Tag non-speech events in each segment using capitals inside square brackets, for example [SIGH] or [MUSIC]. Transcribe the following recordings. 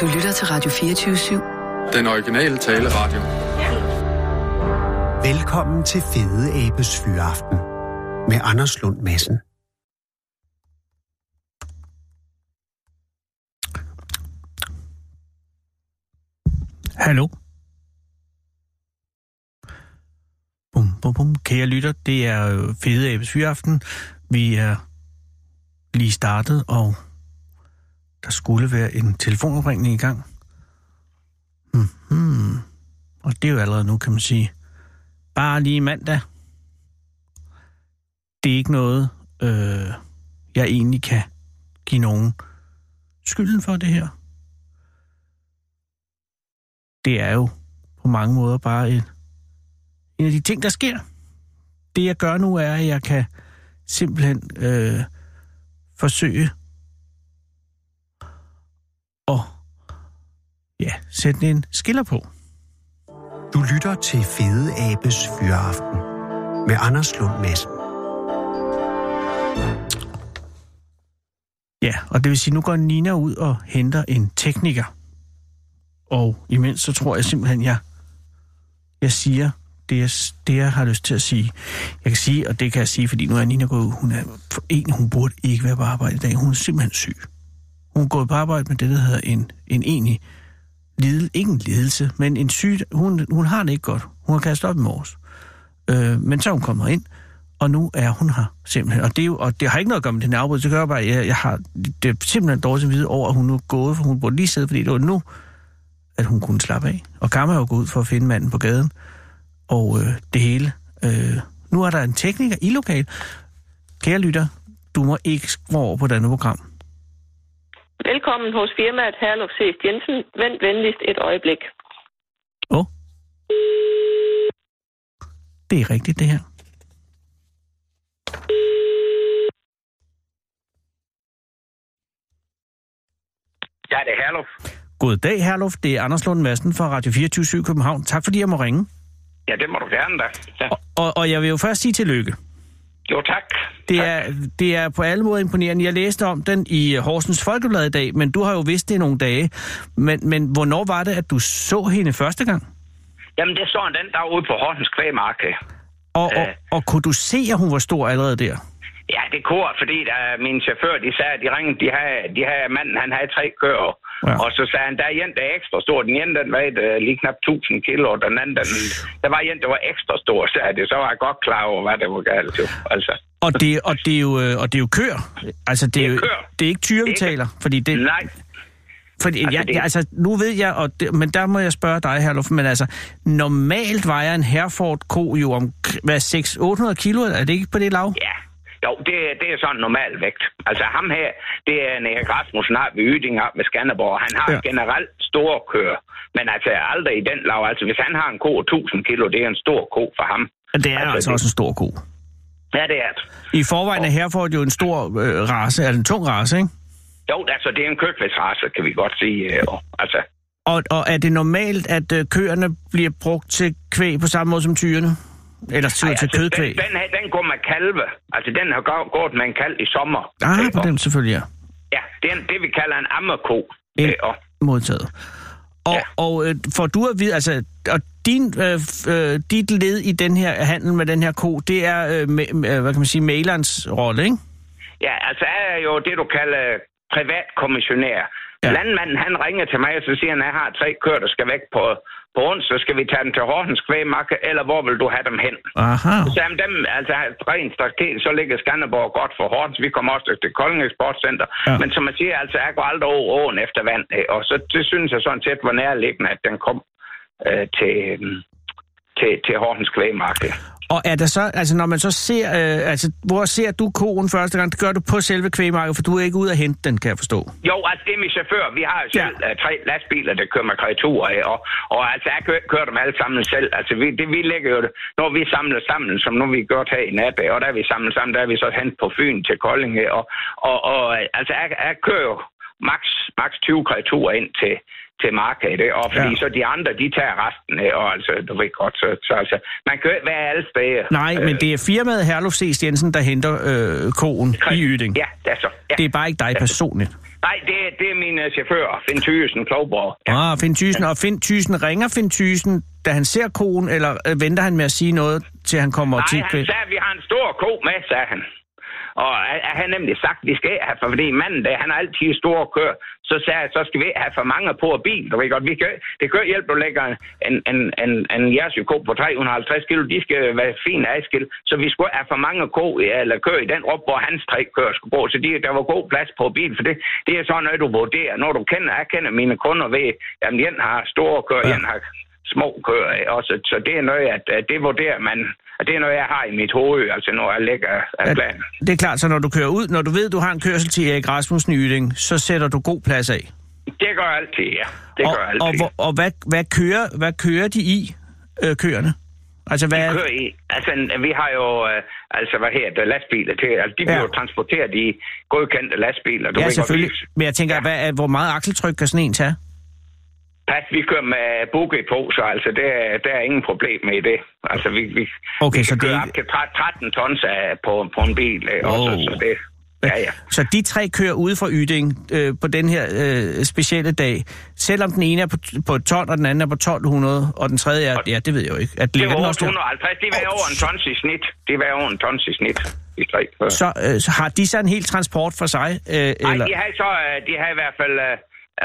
Du lytter til Radio 24-7. Den originale taleradio. Velkommen til Fede Abes Fyraften med Anders Lund Madsen. Hallo? Bum, bum, bum. Kære lytter, det er øh, Fede Abes Fyraften. Vi er lige startet, og der skulle være en telefonopringning i gang. Mm-hmm. Og det er jo allerede nu, kan man sige. Bare lige mandag. Det er ikke noget, øh, jeg egentlig kan give nogen skylden for det her. Det er jo på mange måder bare en, en af de ting, der sker. Det jeg gør nu er, at jeg kan simpelthen øh, forsøge ja, sætte en skiller på. Du lytter til Fede Abes Fyraften med Anders Lund Madsen. Ja, og det vil sige, nu går Nina ud og henter en tekniker. Og imens så tror jeg simpelthen, jeg, jeg siger det jeg, det, jeg har lyst til at sige. Jeg kan sige, og det kan jeg sige, fordi nu er Nina gået ud. Hun er for en, hun burde ikke være på arbejde i dag. Hun er simpelthen syg. Hun er gået på arbejde med det, der hedder en, en egentlig lide, Ikke en lidelse, men en syg... Hun, hun har det ikke godt. Hun har kastet op i morges. Øh, men så er hun kommet ind, og nu er hun her simpelthen. Og det, er jo, og det har ikke noget at gøre med den afbrud. Det gør bare, at jeg, jeg har det er simpelthen dårligt at vide over, at hun nu er gået, for hun burde lige sidde, fordi det var nu, at hun kunne slappe af. Og Kammer er jo gået ud for at finde manden på gaden, og øh, det hele. Øh, nu er der en tekniker i lokal. Kære lytter, du må ikke skrue over på denne program. Velkommen hos firmaet Herluf C. Jensen. Vent venligst et øjeblik. Åh. Oh. Det er rigtigt, det her. Ja, det er Herluf. God dag, Herluf. Det er Anders Lund Madsen fra Radio 24 København. Tak fordi jeg må ringe. Ja, det må du gerne da. Ja. Og, og, og jeg vil jo først sige tillykke. Jo, tak. Det tak. er, det er på alle måder imponerende. Jeg læste om den i Horsens Folkeblad i dag, men du har jo vidst det i nogle dage. Men, men hvornår var det, at du så hende første gang? Jamen, det så den der ude på Horsens Kvægmarked. Og, og, Øh. og kunne du se, at hun var stor allerede der? Ja, det kunne fordi der, min chauffør, de sagde, at de ringede, de havde, de havde manden, han havde tre køer. Ja. Og så sagde han, der er en, der er ekstra stor. Den ene, den vejede uh, lige knap 1000 kilo, og den anden, den, der var en, der var ekstra stor, sagde det. Så var jeg godt klar over, hvad det var galt. Jo. Altså, Og det, og det, er, jo, øh, og det er jo køer. Altså, det, Det er jo, køer. det er ikke tyre, vi er taler. Fordi det, nej, Fordi, altså, jeg, det- jeg, altså, nu ved jeg, og det, men der må jeg spørge dig, Herluf, men altså, normalt vejer en Herford ko jo om, hvad, 600-800 kilo, er det ikke på det lav? ja. Jo, det, det er sådan normal vægt. Altså ham her, det er en Erik Rasmussen har ved Yding op med Skanderborg. Han har Ja. generelt store køer, men altså aldrig i den lav. Altså hvis han har en ko af 1000 kilo, det er en stor ko for ham. Det er altså, Altså, det- også en stor ko. Ja, det er det. I forvejen er Herford jo en stor øh, race, altså en tung race, ikke? Jo, altså det er en køkvægsrace, kan vi godt sige. øh, og, Altså, Og, og er det normalt, at øh, køerne bliver brugt til kvæg på samme måde som tyrene? Eller ej, til altså kødkvæg? den, den, her, den går med kalve. Altså den har gå- gået med en kalv i sommer. Ah, Øh, på den selvfølgelig, ja. Ja, det er en- det, vi kalder en ammeko. En- Øh, og, Modtaget. Og, Ja. og øh, får du at vide, altså, og din, øh, øh, dit led i den her handel med den her ko, det er, øh, med, med, hvad kan man sige, mailerens rolle, ikke? Ja, altså jeg er jo det, du kalder privatkommissionær. Ja. Landmanden, han ringer til mig, og så siger han, at jeg har tre køer, der skal væk på, på onsdag. Skal vi tage dem til Horsens Kvægmarked, eller hvor vil du have dem hen? Aha. Så dem, altså rent strategisk, så ligger Skanderborg godt for Horsens. Vi kommer også til Kolding Sportscenter. Ja. Men som man siger, altså jeg går aldrig over åen efter vand. Og så det synes jeg sådan set var nærliggende, at den kom øh, til, øh, til, til Horsens Kvægmarked. Og er der så, altså når man så ser, øh, altså hvor ser du koen første gang? Det gør du på selve kvægmarkedet, for du er ikke ude at hente den, kan jeg forstå. Jo, altså det er min chauffør. Vi har jo selv ja. tre lastbiler, der kører med kreaturer af, og, og altså jeg kører, kører dem alle sammen selv. Altså vi, det, vi lægger jo det, når vi samler sammen, som nu vi gjort her i nat, og der er vi samlet sammen, der er vi så hentet på Fyn til Kolding, og, og, og altså jeg, jeg kører jo max, max 20 kreaturer ind til, til markedet, og fordi Ja. så de andre, de tager resten, øh, og altså, du ved godt, så, så altså, man kan ikke være alle steder. Nej, men det er firmaet Herluf C. Jensen, der henter øh, koen i Yding. Ja, det er så. Ja. Det er bare ikke dig personligt. Nej, det, er- det er min uh, chauffør, Finn Thysen Klovborg. Ja. Ah, Finn Thysen. Og Finn Thysen, ringer Finn Thysen, da han ser koen, eller øh, venter han med at sige noget, til han kommer Nej, til? han sagde, at vi har en stor ko med, sagde han. Og jeg havde nemlig sagt, vi skal have, for fordi manden, der, han har altid store kør, så sagde jeg, så skal vi have for mange på bil. Du ved godt, vi kan, det kan hjælpe, at du lægger en, en, en, en jersey-ko på 350 kilo, de skal være fint adskilt, så vi skulle have for mange ko, eller kør i den op, hvor hans tre kører skulle gå, så de, der var god plads på bil, for det, det er sådan noget, du vurderer. Når du kender, jeg kender mine kunder ved, at en har store køer, ja. en har små køer også, så det er noget, at, at det vurderer man, og det er noget, jeg har i mit hoved, altså når jeg lægger af planen. det er klart, så når du kører ud, når du ved, du har en kørsel til Erik Rasmussen i Yding, så sætter du god plads af. Det gør jeg altid, ja. Det og, gør jeg og, altid. hvor, og hvad, hvad, kører, hvad kører de i, øh, køerne? Altså, hvad er, kører i. Altså, vi har jo, øh, altså, hvad her, det, lastbiler til, altså, de bliver Ja. jo transporteret i godkendte lastbiler. Du ja, selvfølgelig. Men jeg tænker, Ja. hvad, hvor meget akseltryk kan sådan en tage? Pas, vi kører med boogie på, så altså, det, er- der er ingen problem med det. Altså, vi, vi, Okay, vi så det er op til 13 13 tons af, på, på en bil, øh, også, så det, ja, ja. Så de tre kører ude fra Yding øh, på den her øh, specielle dag. Selvom den ene er på, på et ton, og den anden er på 1200, og den tredje er... Ja, det ved jeg jo ikke. At Det var den over også der? 150, det var over en tons i snit. Det var over en tons i snit, de tre. Så, øh, så har de så en hel transport for sig? Øh, Nej, eller? de har så, øh, de har i hvert fald øh,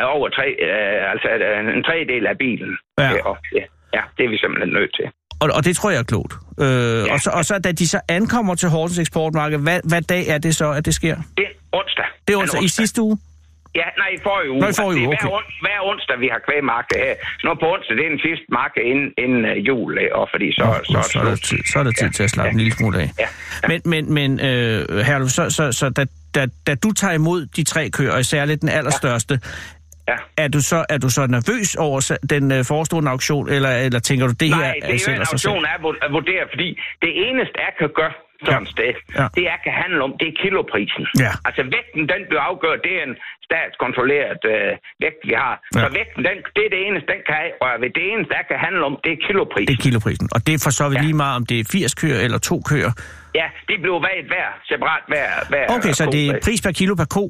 over tre, øh, altså øh, en tredjedel af bilen. Ja. Øh, og, ja, ja, det er vi simpelthen nødt til. Og, og det tror jeg er klogt. Øh, Ja. og, så, og så da de så ankommer til Horsens eksportmarked, hvad, hvad dag er det så, at det sker? Det er onsdag. Det er En altså i sidste uge? Ja, nej, i forrige uge. I forrige Altså, uge, hver, okay. on- hver onsdag, vi har kvægmarked her. Så nu på onsdag, det er den sidste marked inden, inden uh, jul, øh, og fordi så, Nå, så, så, så, er der tid, så er der tid til at slappe en lille smule af. Ja, ja. Men, men, men øh, Herluf, så, så, så da, da, da du tager imod de tre køer, og særligt den allerstørste, Ja. er, du så, er du så nervøs over den øh, forestående auktion, eller, eller tænker du, det her Nej, det er jo en auktion af at vurdere, fordi det eneste, jeg kan gøre sådan et sted, Ja. det jeg kan handle om, det er kiloprisen. Ja. Altså vægten, den bliver afgjort, det er en statskontrolleret øh, vægt, vi har. Ja. Så vægten, den, det er det eneste, den kan røre ved. Det eneste, jeg kan handle om, det er kiloprisen. Det er kiloprisen. Og det er for så vidt Ja. lige meget, om det er 80 køer eller to køer. Ja, de bliver vejet hver, separat hver, hver Okay, så det er pris per kilo per ko.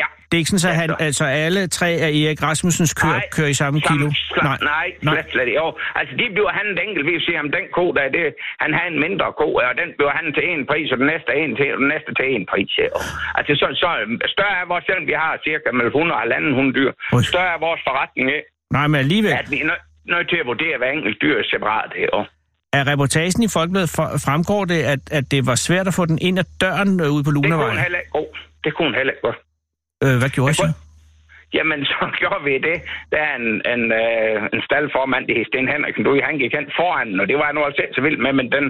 Ja. Det er ikke sådan, så han, så- altså alle tre af Erik Rasmussens køer Nej, kører i samme kilo? Slet, nej, nej, slet, slet ikke. Jo, altså de bliver handlet enkeltvis, siger ham, den ko der, det, han har en mindre ko, og den bliver handlet til en pris, og den næste en til, og den næste til en pris. Ja. Og, altså så, så større er vores, selvom vi har cirka mellem 100 og 100 dyr, Ui. større er vores forretning, ja, Nej, men alligevel. at vi er nødt nødt til at vurdere hver enkelt dyr separat. Ja. Og, Af reportagen i Folkebladet fremgår det, at, at det var svært at få den ind ad døren øh, ude på det kunne Lunavejen. heller ikke gå. Det kunne heller ikke gå. Øh, hvad gjorde I så? Jamen, [LAUGHS] så gjorde vi det. Der er en, en, øh, en staldformand, det hed Sten Henriksen, du, han gik hen foran, og det var nu altså ikke så vildt med, men den,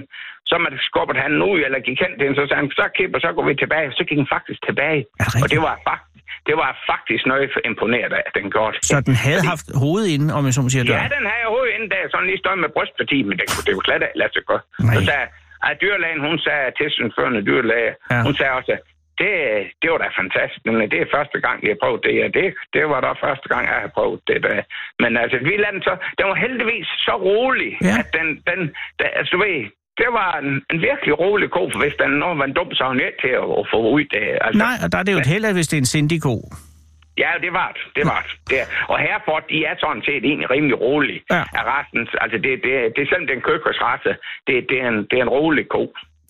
så man skubbede han ud, eller gik hen til den, så sagde han, så kipper, så går vi tilbage. Så gik den faktisk tilbage. Det og det var, fakt, det var faktisk noget for imponeret af, at den gjorde. Så den havde haft hovedet inde, om jeg så må sige, Ja, den havde jeg hovedet inden der, sådan lige stået med brystparti, men det, kunne- det kunne slet ikke lade sig gøre. Nej. Så sagde at dyrlægen, hun sagde sin førende dyrlæge, ja. hun sagde også, det, det var da fantastisk, men det er første gang, vi har prøvet det, ja, det, det var da første gang, jeg har prøvet det. Da. Men altså, vi lader den så, den var heldigvis så rolig, Ja. at den, den, den, altså du ved, det var en, en virkelig rolig ko, for hvis den når man dum, så er hun ikke til at, at få ud det. Altså, Nej, og der er det jo et held, at hvis det er en sindig ko. Ja, det var det. Det var det. det. er- Og Herford, de er sådan set egentlig rimelig rolige Ja. af resten. Altså, det, det, det er selv den køkkersrasse. Det, det, er en, det er en rolig ko.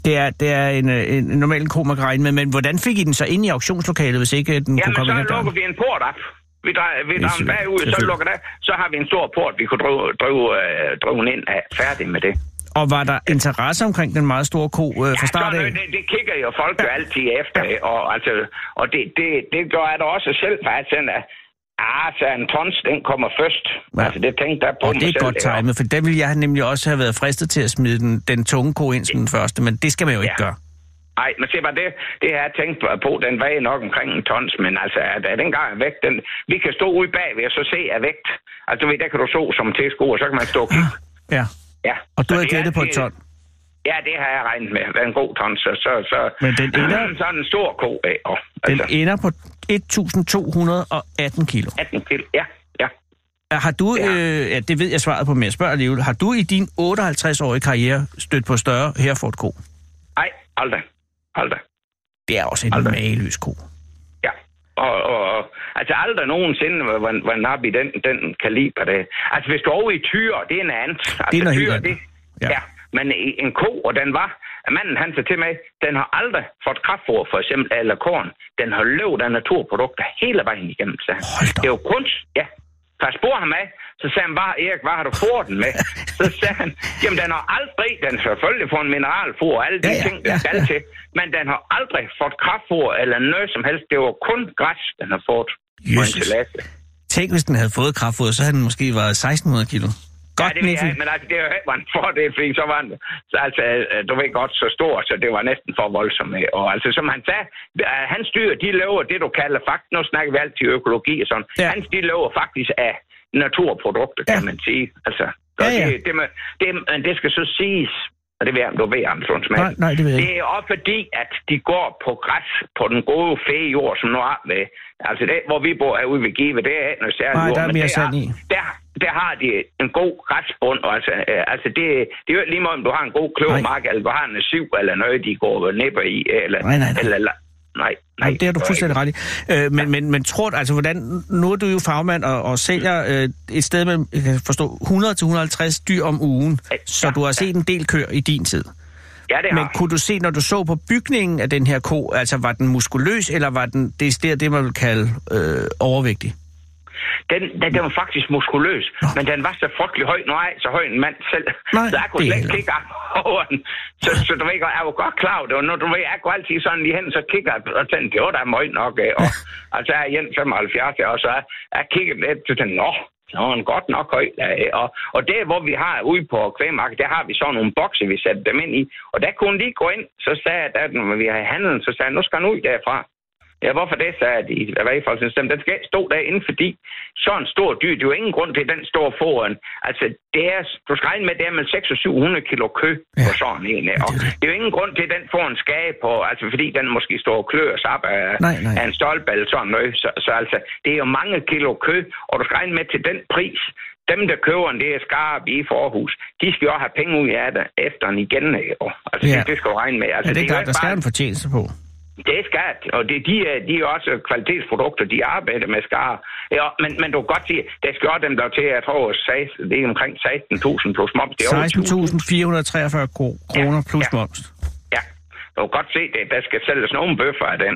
Det er, det er en, øh, en, en normal ko, man kan regne med, men hvordan fik I den så ind i auktionslokalet, hvis ikke den Jamen, kunne komme så ind ad døren? lukker vi en port op. Vi drejer, vi Det er drejer den bagud, så lukker der. Så har vi en stor port, vi kunne drive, drive, øh, drive den ind af. Færdig med det. Og var der interesse omkring den meget store ko øh, fra start så, af? det, det kigger jo folk jo altid efter, ja. og, altså, og det, det, det gør jeg da også selv, faktisk, at Ah, så en tons, den kommer først. Ja. Altså, det tænkte jeg på Og det er godt timet, for der ville jeg nemlig også have været fristet til at smide den, den tunge ko ind som den første, men det skal man jo ikke Ja. gøre. Nej, men se bare det, det har jeg tænkt på, den vejer nok omkring en tons, men altså, at, at den gang er vægt, den, vi kan stå ude bagved og så se af vægt. Altså, du ved, der kan du så som tilskuer, så kan man stå og kigge. Ja. Ja. Og du Så er gættet på et ton. Ja, det har jeg regnet med. Hvad en god ton, så... så, så Men den ender- Sådan en stor ko af. Og, Den altså, ender på 1218 kilo. 18 kilo. Ja, ja. Har du, Ja. øh, ja, det ved jeg svaret på, men jeg spørger alligevel, har du i din 58-årige karriere stødt på større Hereford-ko? Nej, aldrig. Aldrig. Det er også en Aldrig. mageløs ko. Ja. og, og, og altså aldrig nogensinde var, var, nap i den, den kaliber. Det. Altså hvis du er over i tyre, det er en anden. Altså, Det er noget helt tyre, det, Ja. ja. Men en ko, og den var, manden han sagde til mig, den har aldrig fået kraftfoder for eksempel, eller korn. Den har løbet af naturprodukter hele vejen igennem, sagde han. Det er jo kunst, ja. Så jeg spurgte ham af, så sagde han bare, Erik, hvad har du fået den med? [LAUGHS] Så sagde han, jamen den har aldrig, den har selvfølgelig fået en mineralfor og alle de Ja, ja, ting, der ja, skal ja. til. Men den har aldrig fået kraftfoder eller noget som helst. Det var kun græs, den har fået Jesus. Tænk, hvis den havde fået kraftfoder, så havde den måske været 1600 kilo. Godt, ja, det ved jeg, men altså, det var en fordel, fordi så var den, så, altså, øh, du ved godt, så stor, så det var næsten for voldsomt. Og altså, som han sagde, øh, hans dyr, de lever det, du kalder faktisk, nu snakker vi altid økologi og sådan, Ja. hans, de lever faktisk af naturprodukter, kan Ja. man sige. Altså, Ja, ja. Det, det, det, men det skal så siges, og det ved jeg, om du ved, Amazon Smag. Nej, nej, det ved jeg Det er også fordi, at de går på græs på den gode fæjord, som nu er ved. Altså det, hvor vi bor herude ved Give, det er ikke noget særligt. Nej, jord, der er mere sand i. Der, der har de en god græsbund. og Altså, øh, altså det, det er jo ikke lige meget, om du har en god kløvermark, eller du har en siv, eller noget, de går og nipper i. Eller, Nej, nej, nej. Eller, nej, nej. Det har du fuldstændig ret i. Øh, men, men, men tror du, altså hvordan, nu er du jo fagmand og, og sælger øh, et sted med, jeg kan forstå, 100-150 dyr om ugen, Ja, så du har set en del kør i din tid. Ja, det Men har kunne du se, når du så på bygningen af den her ko, altså var den muskuløs, eller var den det er det, man vil kalde øh, overvægtig? Den, den, den var faktisk muskuløs, Nå. men den var så frygtelig høj. Nu er jeg så høj en mand selv, Nej, så jeg kunne er slet ikke kigge [LAUGHS] over den. Så, så du ved godt, jeg var godt klar over det, og når du ved, jeg går altid sådan lige hen, så kigger jeg og tænker, det var da meget nok. Og, [LAUGHS] altså, jeg er igen 75, og så jeg, jeg kigger lidt, så tænker nå, så var den godt nok høj. Og, og det, hvor vi har ude på kvægmarkedet, der har vi sådan nogle bokse, vi satte dem ind i. Og der kunne lige gå ind, så sagde jeg, at når vi har handlet, så sagde jeg, nu skal han ud derfra. Ja, hvorfor det, sagde de i erhvervsfolksystemet. Den skal ikke stå derinde, fordi så en stor dyr, det er jo ingen grund til, at den står foran. Altså, det er, du skal regne med, det er med 600-700 kilo kø Ja. på sådan en. her. Og det er jo ingen grund til, at den får en skade på, altså fordi den måske står og klør sig op af, Nej, nej. af en stolpe eller sådan noget. Så, så altså, det er jo mange kilo kø, og du skal regne med til den pris, dem, der køber en, det er skarp i forhus, de skal jo have penge ud af det efter den igen. Og, altså, Ja. det, det skal du regne med. Altså, Ja, det er klart, der skal bare- en fortjeneste på. Det er skat, og det, de, er, de er også kvalitetsprodukter, de arbejder med skar. Ja, men, men du kan godt sige, det skal dem der til, jeg tror, seks- det er omkring 16.000 plus moms. Det er over 20.000. 16.443 kro- kroner plus ja. moms. Ja, du kan godt se, det, der skal sælges nogle bøffer af den.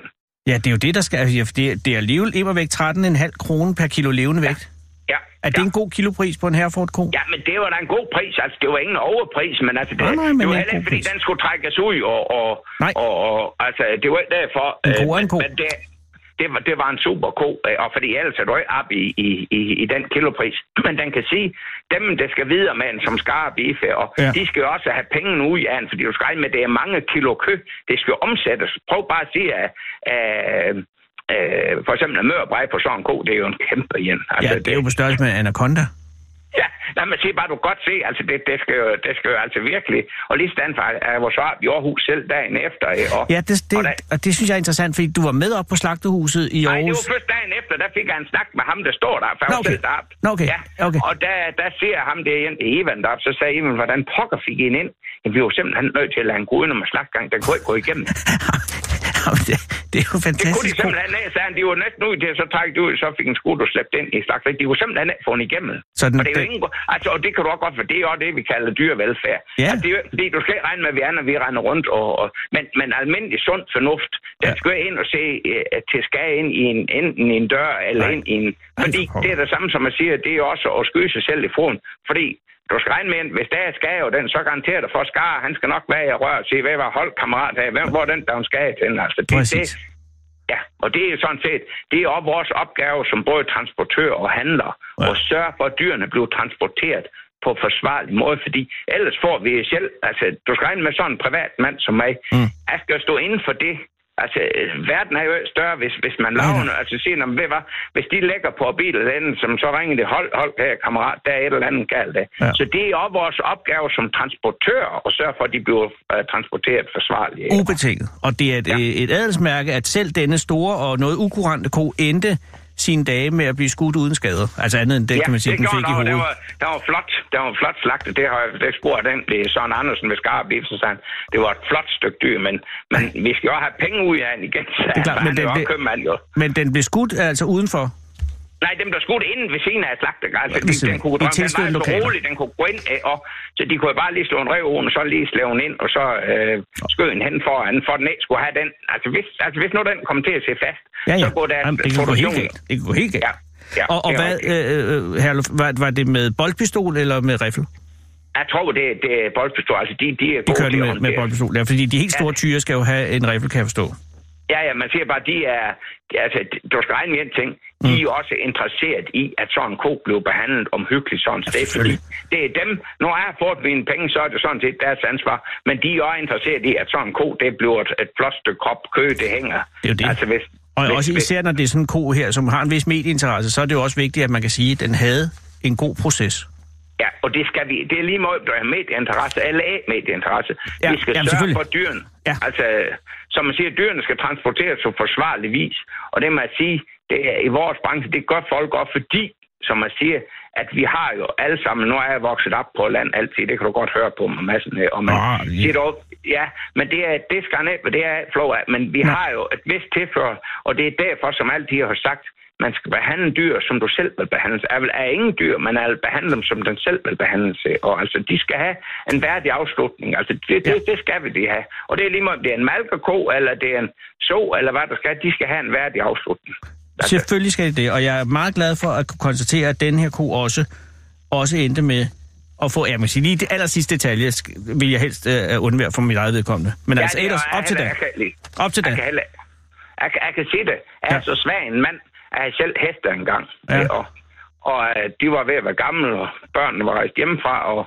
Ja, det er jo det, der skal... Ja, det, det er alligevel immer væk 13,5 kroner per kilo levende vægt. Ja, Er det ja. en god kilopris på en Hereford-ko? Ja, men det var da en god pris. Altså, det var ingen overpris, men altså, det, Nej, nej, men det var heller ikke, fordi pris. den skulle trækkes ud, og, og, Nej. og, og altså, det var ikke derfor. En ko øh, en ko. Men det, det, var, det var en super ko, øh, og fordi ellers er du ikke op i, i, i, i den kilopris. [CLEARS THROAT] Men den kan sige, dem, der skal videre med en som skar bife, og Ja. ja. de skal jo også have penge ud af den, fordi du skal med, det er mange kilo kø. Det skal jo omsættes. Prøv bare at sige, at, at øh, for eksempel en mørbrej på sådan en ko, det er jo en kæmpe igen. Ja, det er jo på størrelse med Anaconda. Ja, nej, men se bare, du kan godt se, altså det, det, skal jo, det skal jo altså virkelig, og lige stand for, at vores op i Aarhus selv dagen efter, og, Ja, det, det, og der, og det synes jeg er interessant, fordi du var med op på slagtehuset i Nej, det Aarhus. var først dagen efter, der fik jeg en snak med ham, der står der, for Nå, okay. selv deroppe. Nå, okay. Ja, Okay. og der, der ser ham, det er Ivan deroppe, så sagde Ivan, hvordan pokker fik I ind? Jamen, vi var simpelthen nødt til at lade en gå ind om slagtgang, den kunne ikke gå igennem. [LAUGHS] Det, det er jo Det kunne de fantastisk. simpelthen ikke, sagde han. De var næsten ud til, så trak de ud, så fik en skud, du slæbt ind i slagteri. De kunne simpelthen ikke få den igennem. Så den- og det er jo den- ingen, altså, og det kan du også godt, for det er også det, vi kalder dyrevelfærd. Ja. Altså, det er jo, fordi du skal ikke regne med, at vi andre, vi render rundt, og, og, men, men almindelig sund fornuft, den Ja. skal jo ind og se uh, til skade ind i en, enten i en dør, eller Nej. ind i en... Fordi for pokker. det er det samme, som man siger, det er også at skyde sig selv i foden. Fordi du skal regne med, at hvis der er skade, og den så garanterer dig for skar, han skal nok være i rør og sige, hvad var holdkammerat af, hvem, hvor den, der er en skade til? Altså, det, Præcis. det, Ja, og det er sådan set, det er også vores opgave som både transportør og handler, Ja. at sørge for, at dyrene bliver transporteret på forsvarlig måde, fordi ellers får vi selv, altså du skal regne med sådan en privat mand som mig, mm. jeg skal stå inden for det. Altså, øh, verden er jo større, hvis, hvis man laver noget. Altså, siger, "Nå, men ved hvad, hvis de lægger på bilen, den, som så ringer det, hold, hold her, kammerat, der er et eller andet galt. Der. Ja. Ja. Så det er også vores opgave som transportør at sørge for, at de bliver uh, transporteret forsvarligt. Ubetinget. Og det er et, ja. et adelsmærke, at selv denne store og noget ukurante ko endte sine dage med at blive skudt uden skader. Altså andet end det, ja, kan man sige, det den fik i hovedet. det var, det var flot, det var en flot slagte. Det har det spurgte den, det er Søren Andersen ved Skarp så sagde det var et flot stykke dyr, men, men vi skal jo have penge ud af den igen, så Det er klart, men jo den- det- købmand, jo. Men den blev skudt altså udenfor. Nej, dem der skudt inden ved siden af slagte, altså, de, siden den kunne drømme, den var så rolig, den kunne gå ind, øh, og så de kunne bare lige slå en rev og så lige slå den ind, og så øh, skød en hen foran, for den ikke skulle have den. Altså hvis, altså, hvis nu den kom til at se fast, Ja, ja. så går der Jamen, det kan gå helt galt. Det kan gå helt galt. Ja, ja, og og hvad, rigtigt. øh, øh, Herluf, var, var det med boldpistol eller med riffel? Jeg tror, det, det er boldpistol. Altså, de, de er De gode kører det med, med boldpistol. Ja, fordi de helt store Ja. tyre skal jo have en riffel, kan jeg forstå. Ja, ja, man siger bare, de er... de- Altså, du skal regne med en ting. De Mm. er også interesseret i, at sådan en ko bliver behandlet omhyggeligt sådan sted, fordi det er dem... Når jeg har fået mine penge, så er det sådan set deres ansvar. Men de er også interesseret i, at sådan en ko, det bliver et, et flot stykke krop kø, det hænger. Det er jo det. Altså, hvis, Og hvis, også især når det er sådan en ko her, som har en vis medieinteresse, så er det jo også vigtigt, at man kan sige, at den havde en god proces. Ja, og det skal vi. Det er lige måde, der har medieinteresse, eller af medieinteresse. Ja, vi skal jamen, sørge for dyrene. Ja. Altså, som man siger, dyrene skal transporteres på forsvarlig vis. Og det må jeg sige, det er i vores branche, det gør folk også, fordi, som man siger, at vi har jo alle sammen, nu er jeg vokset op på land altid, det kan du godt høre på mig massen af, og man Ah, ja. siger dog, ja, men det er, det skal ned, det er flov af, men vi har jo et vist tilfør, og det er derfor, som altid har sagt, man skal behandle dyr, som du selv vil behandle. Er, vel- er ingen dyr, man er behandle dem, som den selv vil behandle sig. Og altså, de skal have en værdig afslutning. Altså, det, det, det skal vi de have. Og det er lige meget, det er en malkeko, eller det er en så, eller hvad der skal. De skal have en værdig afslutning. Altså, Selvfølgelig skal det det, og jeg er meget glad for at kunne konstatere, at den her ko også, også endte med at få, jeg må sige, lige det aller sidste detalje vil jeg helst øh, undvære for mit eget vedkommende. Men altså det er ellers op til lide. Op til heller, jeg, kan, jeg kan sige det. Jeg er Ja. så svag en mand, at jeg selv hester engang. Ja. Og, og øh, de var ved at være gamle, og børnene var rejst hjemmefra, og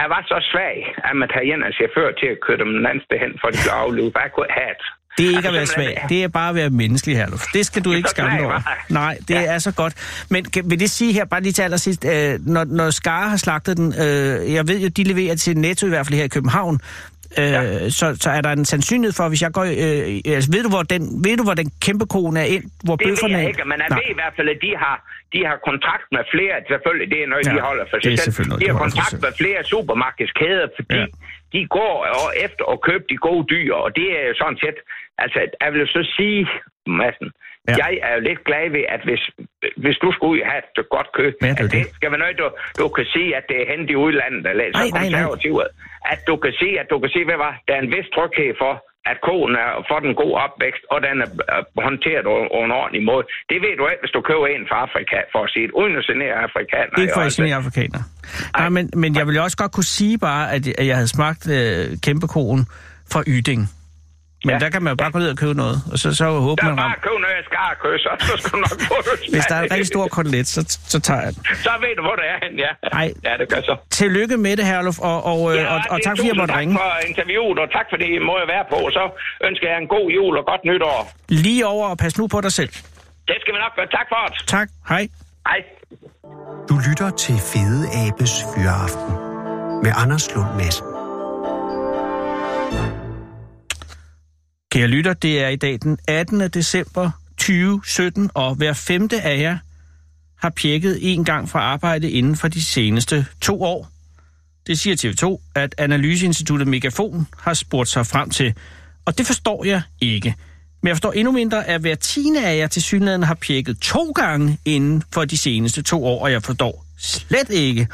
jeg var så svag, at man tager en chauffør til at køre dem den anden sted hen, for de blev aflevet. Jeg kunne have det. Det er ikke at Altså, være svag. Det er bare at være menneskelig her. Det skal du ikke skamme dig over. Nej, det Ja. er så godt. Men kan, vil det sige her, bare lige til allersidst, øh, når, når Skare har slagtet den, øh, jeg ved jo, de leverer til Netto i hvert fald her i København, øh, Ja. så, så er der en sandsynlighed for, hvis jeg går... Øh, altså, ved, du, hvor den, ved du, hvor den kæmpe konen er ind? Hvor Det ved bøfferne jeg er ikke, men jeg Nej. ved i hvert fald, at de har, de har kontrakt med flere, selvfølgelig, det er noget, Ja, de holder for det sig selv. noget, De har kontrakt med flere supermarkedskæder, fordi Ja. de går og efter at købe de gode dyr, og det er jo sådan set, altså, jeg vil så sige, Madsen, Ja. jeg er jo lidt glad ved, at hvis, hvis du skulle ud have et godt kød, Ja, det at det skal være noget, du, du kan sige, at det er hentet i udlandet, eller så Nej, nej, nej. konservativt, at du kan sige, at du kan sige, hvad var, der er en vis tryghed for, at koen er for den god opvækst, og den er håndteret på en ordentlig måde. Det ved du ikke, hvis du køber en fra Afrika, for at sige det, uden at genere afrikaner. Ikke for at genere afrikaner. Nej, men, men jeg ville også godt kunne sige bare, at, at jeg havde smagt øh, kæmpekoen fra Yding. Men ja. Der kan man jo bare gå ned og købe noget, og så, så håber Der man er ramt. bare køb noget af skarkøs, og så skal du nok få det. Hvis der er en rigtig stor kotelet, så, så tager jeg den. Så ved du, hvor det er hen, ja. Ej. Ja, det gør så. Tillykke med det, Herluf, og, og, ja, og, og det tak fordi jeg måtte ringe. Tak for interviewet, og tak fordi I må være på. Så ønsker jeg en god jul og godt nytår. Lige over og pas nu på dig selv. Det skal vi nok gøre. Tak for det. Tak. Hej. Hej. Du lytter til Fede Abes Fyraften med Anders Lund Madsen. Kære lytter, det er i dag den 18. december 2017, og hver femte af jer har pjekket en gang fra arbejde inden for de seneste to år. Det siger TV2, at Analyseinstituttet Megafon har spurgt sig frem til. Og det forstår jeg ikke. Men jeg forstår endnu mindre, at hver tiende af jer til synligheden har pjekket to gange inden for de seneste to år, og jeg forstår slet ikke,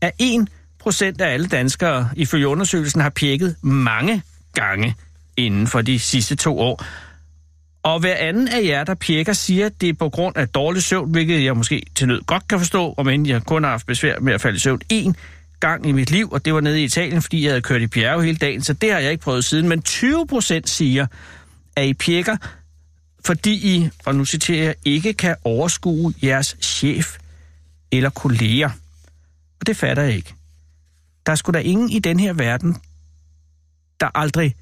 at 1% af alle danskere ifølge undersøgelsen har pjekket mange gange inden for de sidste to år. Og hver anden af jer, der pjekker, siger, at det er på grund af dårlig søvn, hvilket jeg måske til nød godt kan forstå, om end jeg kun har haft besvær med at falde i søvn én gang i mit liv, og det var nede i Italien, fordi jeg havde kørt i bjerge hele dagen, så det har jeg ikke prøvet siden. Men 20 procent siger, at I pjekker, fordi I, og nu citerer jeg, ikke kan overskue jeres chef eller kolleger. Og det fatter jeg ikke. Der er sgu da ingen i den her verden, der aldrig,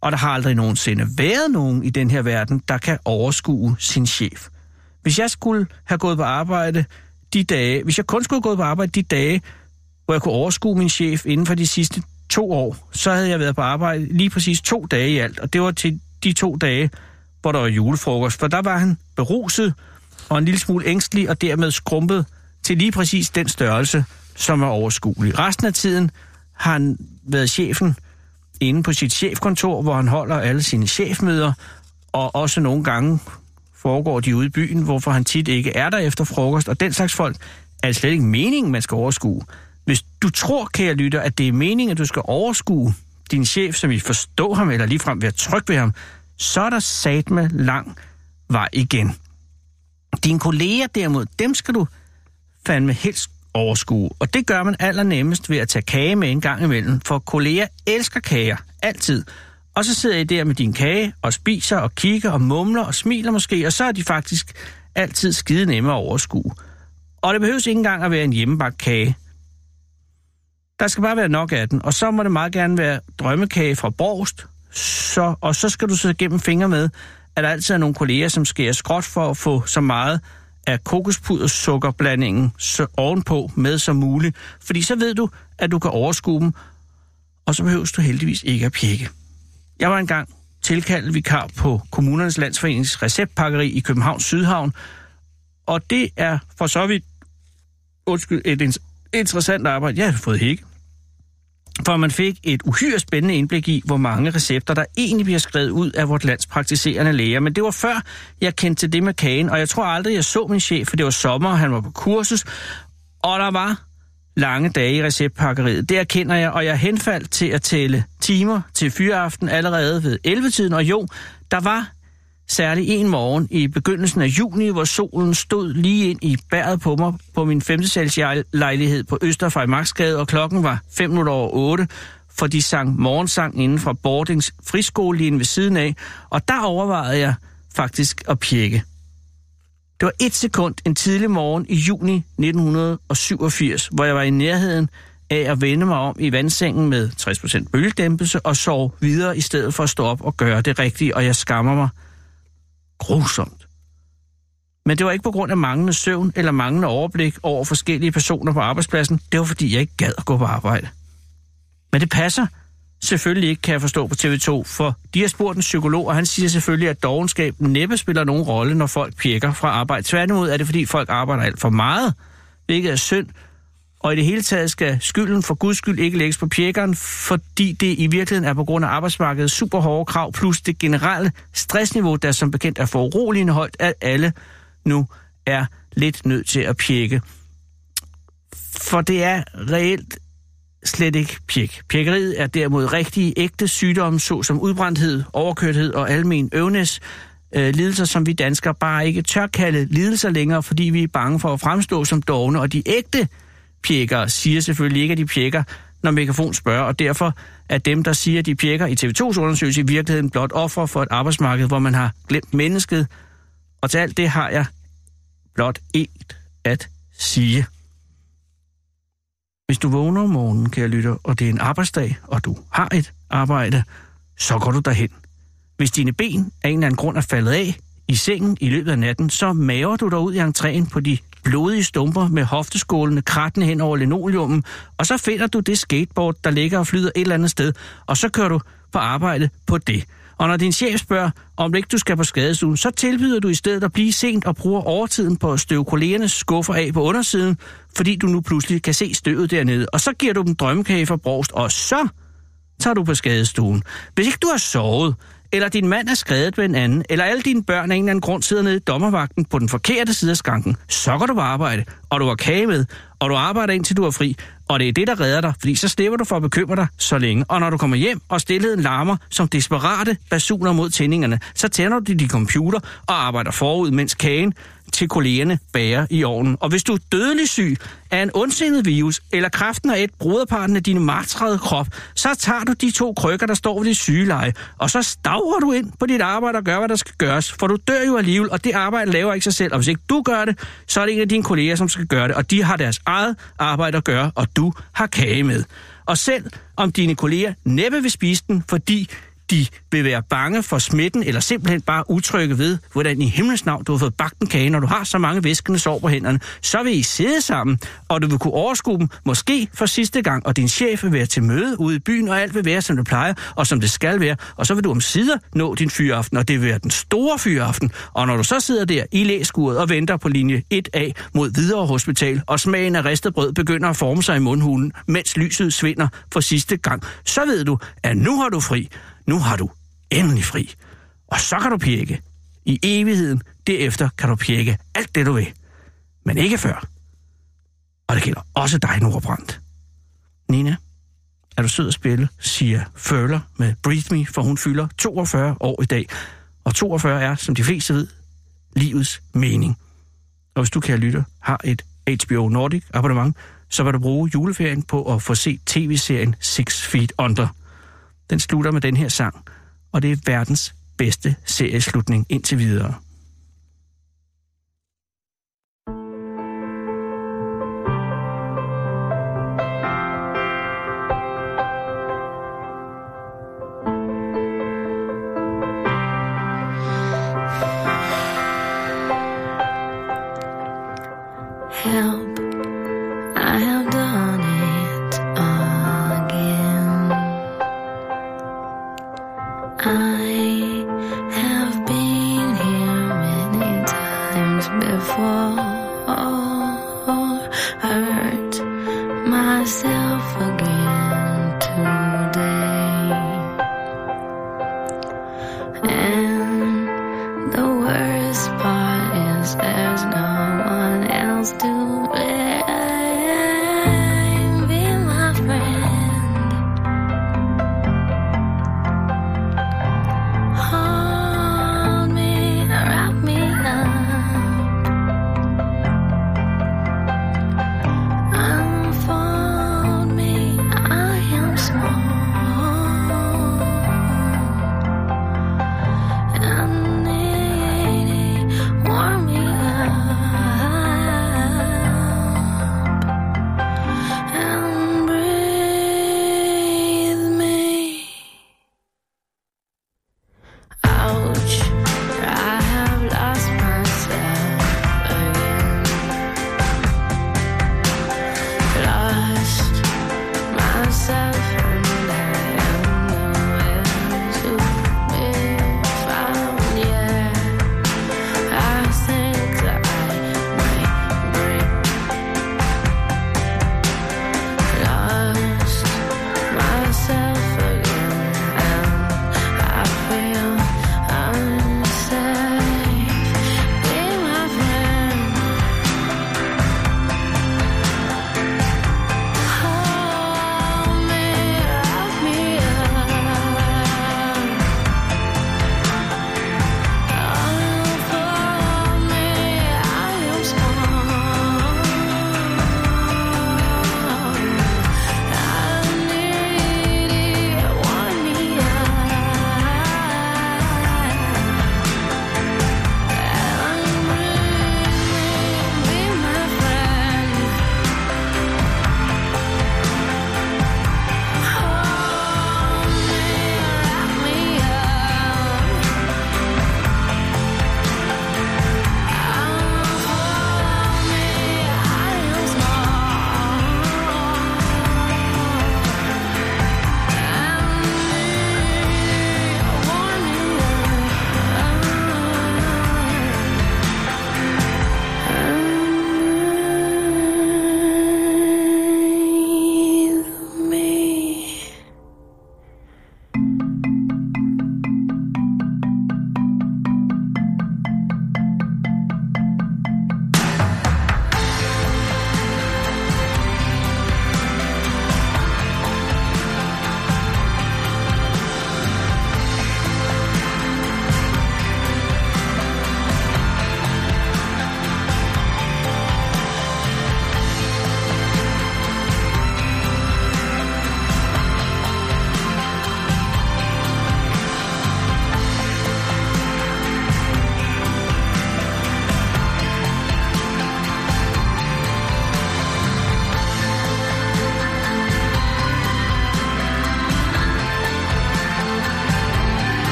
og der har aldrig nogensinde været nogen i den her verden, der kan overskue sin chef. Hvis jeg skulle have gået på arbejde de dage, hvis jeg kun skulle have gået på arbejde de dage, hvor jeg kunne overskue min chef inden for de sidste to år, så havde jeg været på arbejde lige præcis to dage i alt. Og det var til de to dage, hvor der var julefrokost. For der var han beruset, og en lille smule ængstelig, og dermed skrumpet til lige præcis den størrelse, som er overskuelig. Resten af tiden har han været chefen inde på sit chefkontor, hvor han holder alle sine chefmøder, og også nogle gange foregår de ude i byen, hvorfor han tit ikke er der efter frokost, og den slags folk er det slet ikke meningen, man skal overskue. Hvis du tror, kære lytter, at det er meningen, at du skal overskue din chef, som I forstå ham, eller ligefrem være tryg ved ham, så er der sat med lang vej igen. Dine kolleger derimod, dem skal du fandme helst overskue. Og det gør man allernemmest ved at tage kage med en gang imellem, for kolleger elsker kager, altid. Og så sidder I der med din kage og spiser og kigger og mumler og smiler måske, og så er de faktisk altid skide nemme at overskue. Og det behøves ikke engang at være en hjemmebagt kage. Der skal bare være nok af den, og så må det meget gerne være drømmekage fra Borst, så, og så skal du så gennem fingre med, at der altid er nogle kolleger, som skærer skråt for at få så meget af kokospuddersukkerblandingen så ovenpå med som muligt, fordi så ved du, at du kan overskue dem, og så behøver du heldigvis ikke at pjekke. Jeg var engang tilkaldt vikar på Kommunernes Landsforenings receptpakkeri i Københavns Sydhavn, og det er for så vidt undskyld, et interessant arbejde. Jeg har fået hække. For man fik et uhyre spændende indblik i, hvor mange recepter, der egentlig bliver skrevet ud af vores lands praktiserende læger. Men det var før, jeg kendte til det med kagen, og jeg tror aldrig, jeg så min chef, for det var sommer, og han var på kursus, og der var lange dage i receptpakkeriet. Det erkender jeg, og jeg henfaldt til at tælle timer til fyreaften allerede ved 11-tiden, og jo, der var særlig en morgen i begyndelsen af juni, hvor solen stod lige ind i bæret på mig på min lejlighed på Østerfejmarksgade, og klokken var 5 minutter over 8, for de sang morgensang inden fra Bordings lige ved siden af, og der overvejede jeg faktisk at pjekke. Det var et sekund en tidlig morgen i juni 1987, hvor jeg var i nærheden af at vende mig om i vandsengen med 60% bølgedæmpelse og sove videre i stedet for at stå op og gøre det rigtige, og jeg skammer mig grusomt. Men det var ikke på grund af manglende søvn eller manglende overblik over forskellige personer på arbejdspladsen. Det var fordi, jeg ikke gad at gå på arbejde. Men det passer selvfølgelig ikke, kan jeg forstå på TV2, for de har spurgt en psykolog, og han siger selvfølgelig, at dogenskab næppe spiller nogen rolle, når folk pjekker fra arbejde. Tværtimod er det, fordi folk arbejder alt for meget, hvilket er synd, og i det hele taget skal skylden for guds skyld ikke lægges på pjekkeren, fordi det i virkeligheden er på grund af arbejdsmarkedets super hårde krav, plus det generelle stressniveau, der som bekendt er for uroligende højt, at alle nu er lidt nødt til at pjekke. For det er reelt slet ikke pjek. Pjekkeriet er derimod rigtige, ægte sygdomme, såsom udbrændthed, overkørthed og almen øvnes, øh, lidelser, som vi danskere bare ikke tør kalde lidelser længere, fordi vi er bange for at fremstå som dogne, og de ægte pjekker siger selvfølgelig ikke, at de pjekker, når mikrofon spørger, og derfor er dem, der siger, at de pjekker i TV2's undersøgelse, i virkeligheden blot offer for et arbejdsmarked, hvor man har glemt mennesket. Og til alt det har jeg blot et at sige. Hvis du vågner om morgenen, kære lytter, og det er en arbejdsdag, og du har et arbejde, så går du derhen. Hvis dine ben af en eller anden grund er faldet af i sengen i løbet af natten, så maver du dig ud i entréen på de blodige stumper med hofteskålene krattende hen over linoleummen, og så finder du det skateboard, der ligger og flyder et eller andet sted, og så kører du på arbejde på det. Og når din chef spørger, om ikke du skal på skadestuen, så tilbyder du i stedet at blive sent og bruger overtiden på at støve kollegernes skuffer af på undersiden, fordi du nu pludselig kan se støvet dernede. Og så giver du dem drømmekage for brost, og så tager du på skadestuen. Hvis ikke du har sovet, eller din mand er skrevet ved en anden, eller alle dine børn af en eller anden grund sidder nede i dommervagten på den forkerte side af skranken, så går du på arbejde, og du har kage med, og du arbejder indtil du er fri, og det er det, der redder dig, fordi så slipper du for at bekymre dig så længe. Og når du kommer hjem, og stillheden larmer som desperate basuner mod tændingerne, så tænder du din computer og arbejder forud, mens kagen til kollegerne bager i ovnen. Og hvis du er dødelig syg af en ondsindet virus, eller kraften af et broderparten af din martrede krop, så tager du de to krykker, der står ved dit sygeleje, og så stavrer du ind på dit arbejde og gør, hvad der skal gøres. For du dør jo alligevel, og det arbejde laver ikke sig selv. Og hvis ikke du gør det, så er det en af dine kolleger, som skal gøre det. Og de har deres eget arbejde at gøre, og du har kage med. Og selv om dine kolleger næppe vil spise den, fordi de vil være bange for smitten, eller simpelthen bare utrygge ved, hvordan i himlens navn du har fået bagt en kage, når du har så mange væskende sår på hænderne, så vil I sidde sammen, og du vil kunne overskue dem, måske for sidste gang, og din chef vil være til møde ude i byen, og alt vil være, som det plejer, og som det skal være, og så vil du om sider nå din fyraften, og det vil være den store fyraften, og når du så sidder der i læskuret og venter på linje 1A mod videre hospital, og smagen af ristet brød begynder at forme sig i mundhulen, mens lyset svinder for sidste gang, så ved du, at nu har du fri, nu har du endelig fri. Og så kan du pjekke. I evigheden, derefter kan du pjekke alt det, du vil. Men ikke før. Og det gælder også dig, Nordbrandt. Nina, er du sød at spille, siger Føler med Breathe Me, for hun fylder 42 år i dag. Og 42 er, som de fleste ved, livets mening. Og hvis du, kan lytte, har et HBO Nordic abonnement, så vil du bruge juleferien på at få set tv-serien Six Feet Under. Den slutter med den her sang, og det er verdens bedste serieslutning indtil videre.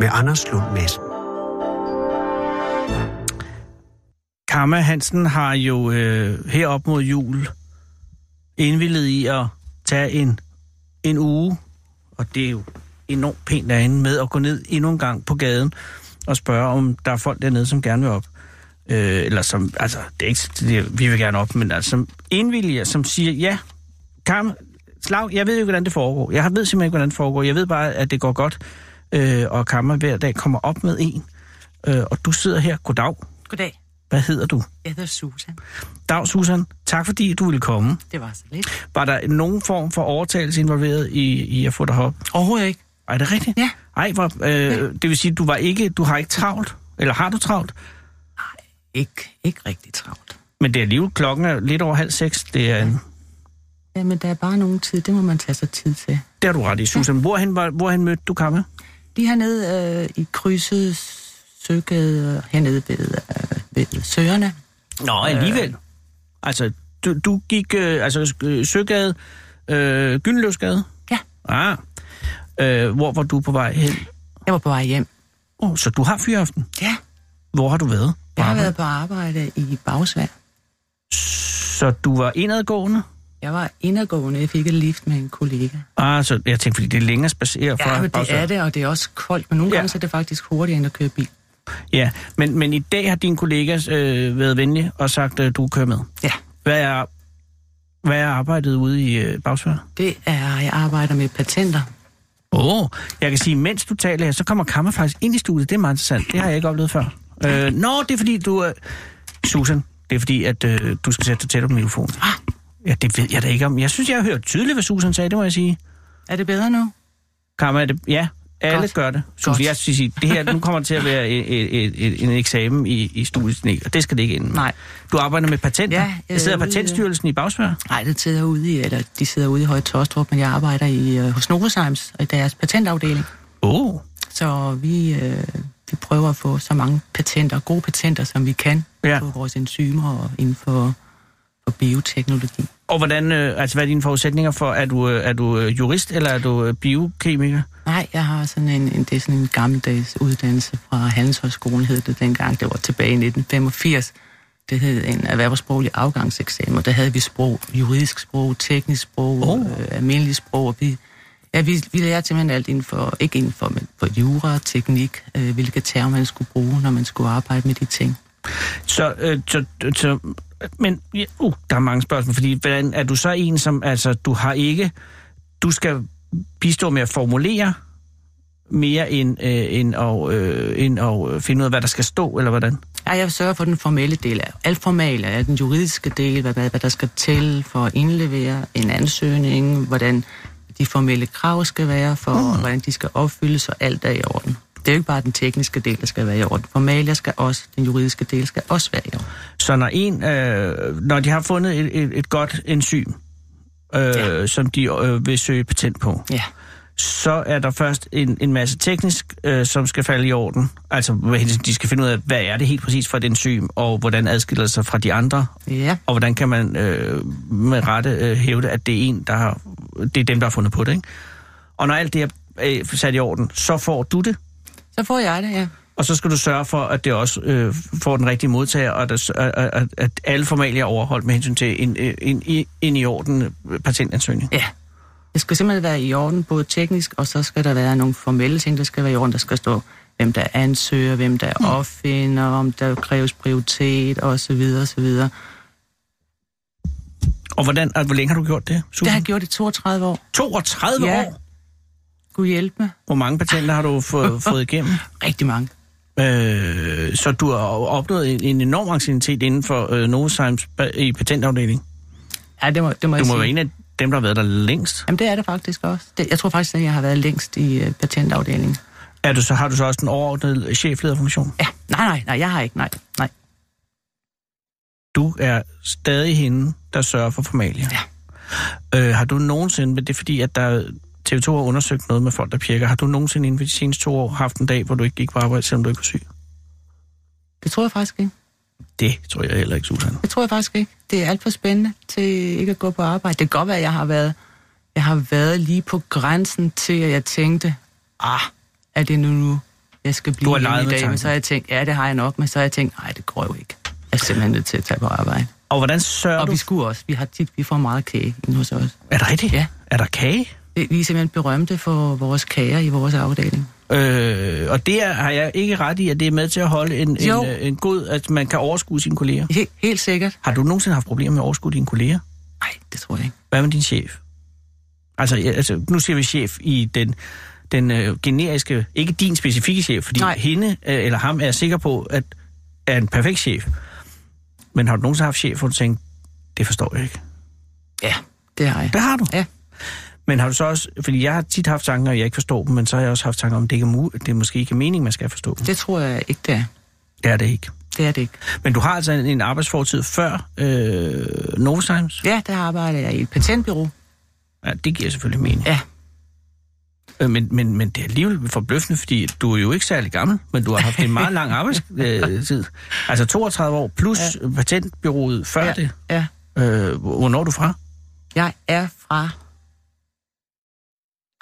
Med Anders Lund Madsen. Karma Hansen har jo øh, herop mod jul indvillet i at tage en, en uge, og det er jo enormt pænt af hende, med at gå ned endnu en gang på gaden og spørge, om der er folk dernede, som gerne vil op. Øh, eller som, altså, det er ikke, det, vi vil gerne op, men altså, som indvilliger, som siger, ja, Karma, slag, jeg ved jo, hvordan det foregår. Jeg ved simpelthen ikke, hvordan det foregår. Jeg ved bare, at det går godt, øh, og Karma hver dag kommer op med en. Øh, og du sidder her. Goddag. Goddag. Hvad hedder du? Jeg hedder Susan. Dag, Susan. Tak fordi du ville komme. Det var så lidt. Var der nogen form for overtagelse involveret i, i at få dig op? Overhovedet ikke. Er det rigtigt? Ja. Ej, hvor, øh, det vil sige, du var ikke, du har ikke travlt? Eller har du travlt? Ikke, ikke rigtig travlt. Men det er alligevel klokken er lidt over halv seks. Det er en, Jamen, der er bare nogen tid. Det må man tage sig tid til. det har du ret i, Susan. Ja. Hvorhen, var, hvorhen mødte du Kamma? Lige hernede øh, i krydset Søgade, hernede ved, øh, ved Søerne. Nå, alligevel. Altså, du, du gik, øh, altså, øh, Søgade, øh, Gyndeløvsgade? Ja. Ah. Øh, hvor var du på vej hen? Jeg var på vej hjem. Oh, så du har fyraften. Ja. Hvor har du været? Jeg har arbejde? været på arbejde i Bagsvær. Så du var indadgående? Jeg var indadgående. Jeg fik et lift med en kollega. Ah, så jeg tænkte, fordi det er længere at spacere fra... Ja, men det er det, og det er også koldt. Men nogle Ja. gange så er det faktisk hurtigere, end at køre bil. Ja, men, men i dag har din kollega øh, været venlig og sagt, at du kører med. Ja. Hvad er, hvad er arbejdet ude i øh, Bagsvær? Det er, jeg arbejder med patenter. Åh, oh, jeg kan sige, mens du taler her, så kommer Kammer faktisk ind i studiet. Det er meget interessant. Det har jeg ikke oplevet før. Øh, nå, det er fordi, du... Øh, Susan, det er fordi, at øh, du skal sætte dig tæt på mikrofonen. Ah. Ja, det ved jeg da ikke om. Jeg synes, jeg har hørt tydeligt, hvad Susan sagde, det må jeg sige. Er det bedre nu? Kammer, er det, ja, alle Godt. gør det. Susan, jeg sige, det her, nu kommer det til at være et, et, et, en eksamen i, i studiet, og det skal det ikke inden. Nej. Du arbejder med patenter. Ja, jeg jeg sidder er ude i- Patentstyrelsen i Bagsvær. Nej, det sidder ude i, eller de sidder ude i Høje Tostrup, men jeg arbejder i, øh, hos Novozymes i deres patentafdeling. Åh, oh, Så vi, øh, vi prøver at få så mange patenter, gode patenter, som vi kan Ja. på vores enzymer og inden for, for bioteknologi. og hvordan, øh, altså hvad er dine forudsætninger for, er du, øh, er du øh, jurist, eller er du biokemiker? Nej, jeg har sådan en, en, det er sådan en gammeldags uddannelse fra Handelshøjskolen, hed det dengang. Det var tilbage i 1985. Det hed en erhvervssproglig afgangseksamen, og der havde vi sprog, juridisk sprog, teknisk sprog, Oh. øh, almindelig sprog, og vi, ja, vi, vi lærte simpelthen alt inden for, ikke inden for, men for jura, teknik, øh, hvilke termer man skulle bruge, når man skulle arbejde med de ting. Så, øh, så, så men, uh, der er mange spørgsmål, fordi hvordan, er du så en, som, altså, du har ikke, du skal bistå med at formulere mere end, øh, end, at, øh, end at øh, finde ud af, hvad der skal stå, eller hvordan? Ja, jeg sørger for den formelle del af alt formelle, af den juridiske del, hvad, hvad, hvad der skal til for at indlevere en ansøgning, hvordan de formelle krav skal være for, mm. hvordan de skal opfyldes, og alt er i orden. Det er jo ikke bare den tekniske del, der skal være i orden. Formelle skal også, den juridiske del skal også være i orden. Så når, en, øh, når de har fundet et, et, et godt enzym, øh, ja. som de øh, vil søge patent på, Ja. så er der først en, en masse teknisk, øh, som skal falde i orden. Altså, de skal finde ud af, hvad er det helt præcis for et enzym, og hvordan adskiller det sig fra de andre, Ja. og hvordan kan man øh, med rette øh, hævde, at det er en, der har, det er dem, der har fundet på det, ikke? Og når alt det er øh, sat i orden, så får du det, Så får jeg det, ja. og så skal du sørge for, at det også øh, får den rigtige modtager, og at, at, at, alle formalier er overholdt med hensyn til en, en, en, en i orden øh, patentansøgning. Ja. Det skal simpelthen være i orden, både teknisk, og så skal der være nogle formelle ting, der skal være i orden. Der skal stå, hvem der ansøger, hvem der Mm. opfinder, om der kræves prioritet, og så videre, og så videre. Og hvordan, og hvor længe har du gjort det, Susan? Det har jeg gjort i 32 år. 32 Ja. år? Gud hjælpe mig. Hvor mange patenter har du fået, [LAUGHS] fået igennem? Rigtig mange. Øh, så du har opnået en, en enorm anciennitet inden for øh, Novozymes i patentafdelingen. Ja, det må, det må Du jeg må sige. være en af dem, der har været der længst. Jamen, det er det faktisk også. Det, jeg tror faktisk, at jeg har været længst i uh, patentafdelingen. Er du så, har du så også den overordnede cheflederfunktion? Ja, nej, nej, nej, jeg har ikke, nej, nej. Du er stadig hende, der sørger for formalia. Ja. Øh, har du nogensinde, men det er fordi, at der TV2 har undersøgt noget med folk, der pjekker, har du nogensinde inden for de seneste to år haft en dag, hvor du ikke gik på arbejde, selvom du ikke var syg? Det tror jeg faktisk ikke. Det tror jeg heller ikke, Susan. Det tror jeg faktisk ikke. Det er alt for spændende til ikke at gå på arbejde. Det kan godt være, at jeg har været, jeg har været lige på grænsen til, at jeg tænkte, ah, er det nu nu, jeg skal blive i dag? Men så har jeg tænkt, ja, det har jeg nok, men så har jeg tænkt, nej, det går jo ikke. Jeg er simpelthen nødt til at tage på arbejde. Og hvordan sørger Og du... vi skulle også. Vi har tit, vi får meget kage inde hos os. Er det rigtigt? Ja. Er der kage? Vi er simpelthen berømte for vores kager i vores afdeling. Øh, og det er, har jeg ikke ret i, at det er med til at holde en, en, Jo. øh, en god, at man kan overskue sine kolleger. Helt, helt sikkert. Har du nogensinde haft problemer med at overskue dine kolleger? Nej, det tror jeg ikke. Hvad med din chef? Altså, altså nu siger vi chef i den, den øh, generiske, ikke din specifikke chef, fordi Nej. hende øh, eller ham er jeg sikker på, at er en perfekt chef. Men har du nogensinde haft chef, hvor du tænker, det forstår jeg ikke? Ja, det har jeg. Det har du. Ja. Men har du så også, fordi jeg har tit haft tanker, og jeg ikke forstår dem, men så har jeg også haft tanker om, det, ikke er mu- det måske ikke er meningen, man skal forstå dem. Det tror jeg ikke, det er. Det er det ikke. Det er det ikke. Men du har altså en, en arbejdsfortid før øh, Novozymes? Ja, der arbejder jeg i et patentbyrå. Ja, det giver selvfølgelig mening. Ja. Øh, Men, men, men det er alligevel forbløffende, fordi du er jo ikke særlig gammel, men du har haft en meget lang [LAUGHS] arbejdstid. Altså 32 år plus ja. patentbyrået før ja. det. Ja. Øh, hvornår er du fra? Jeg er fra...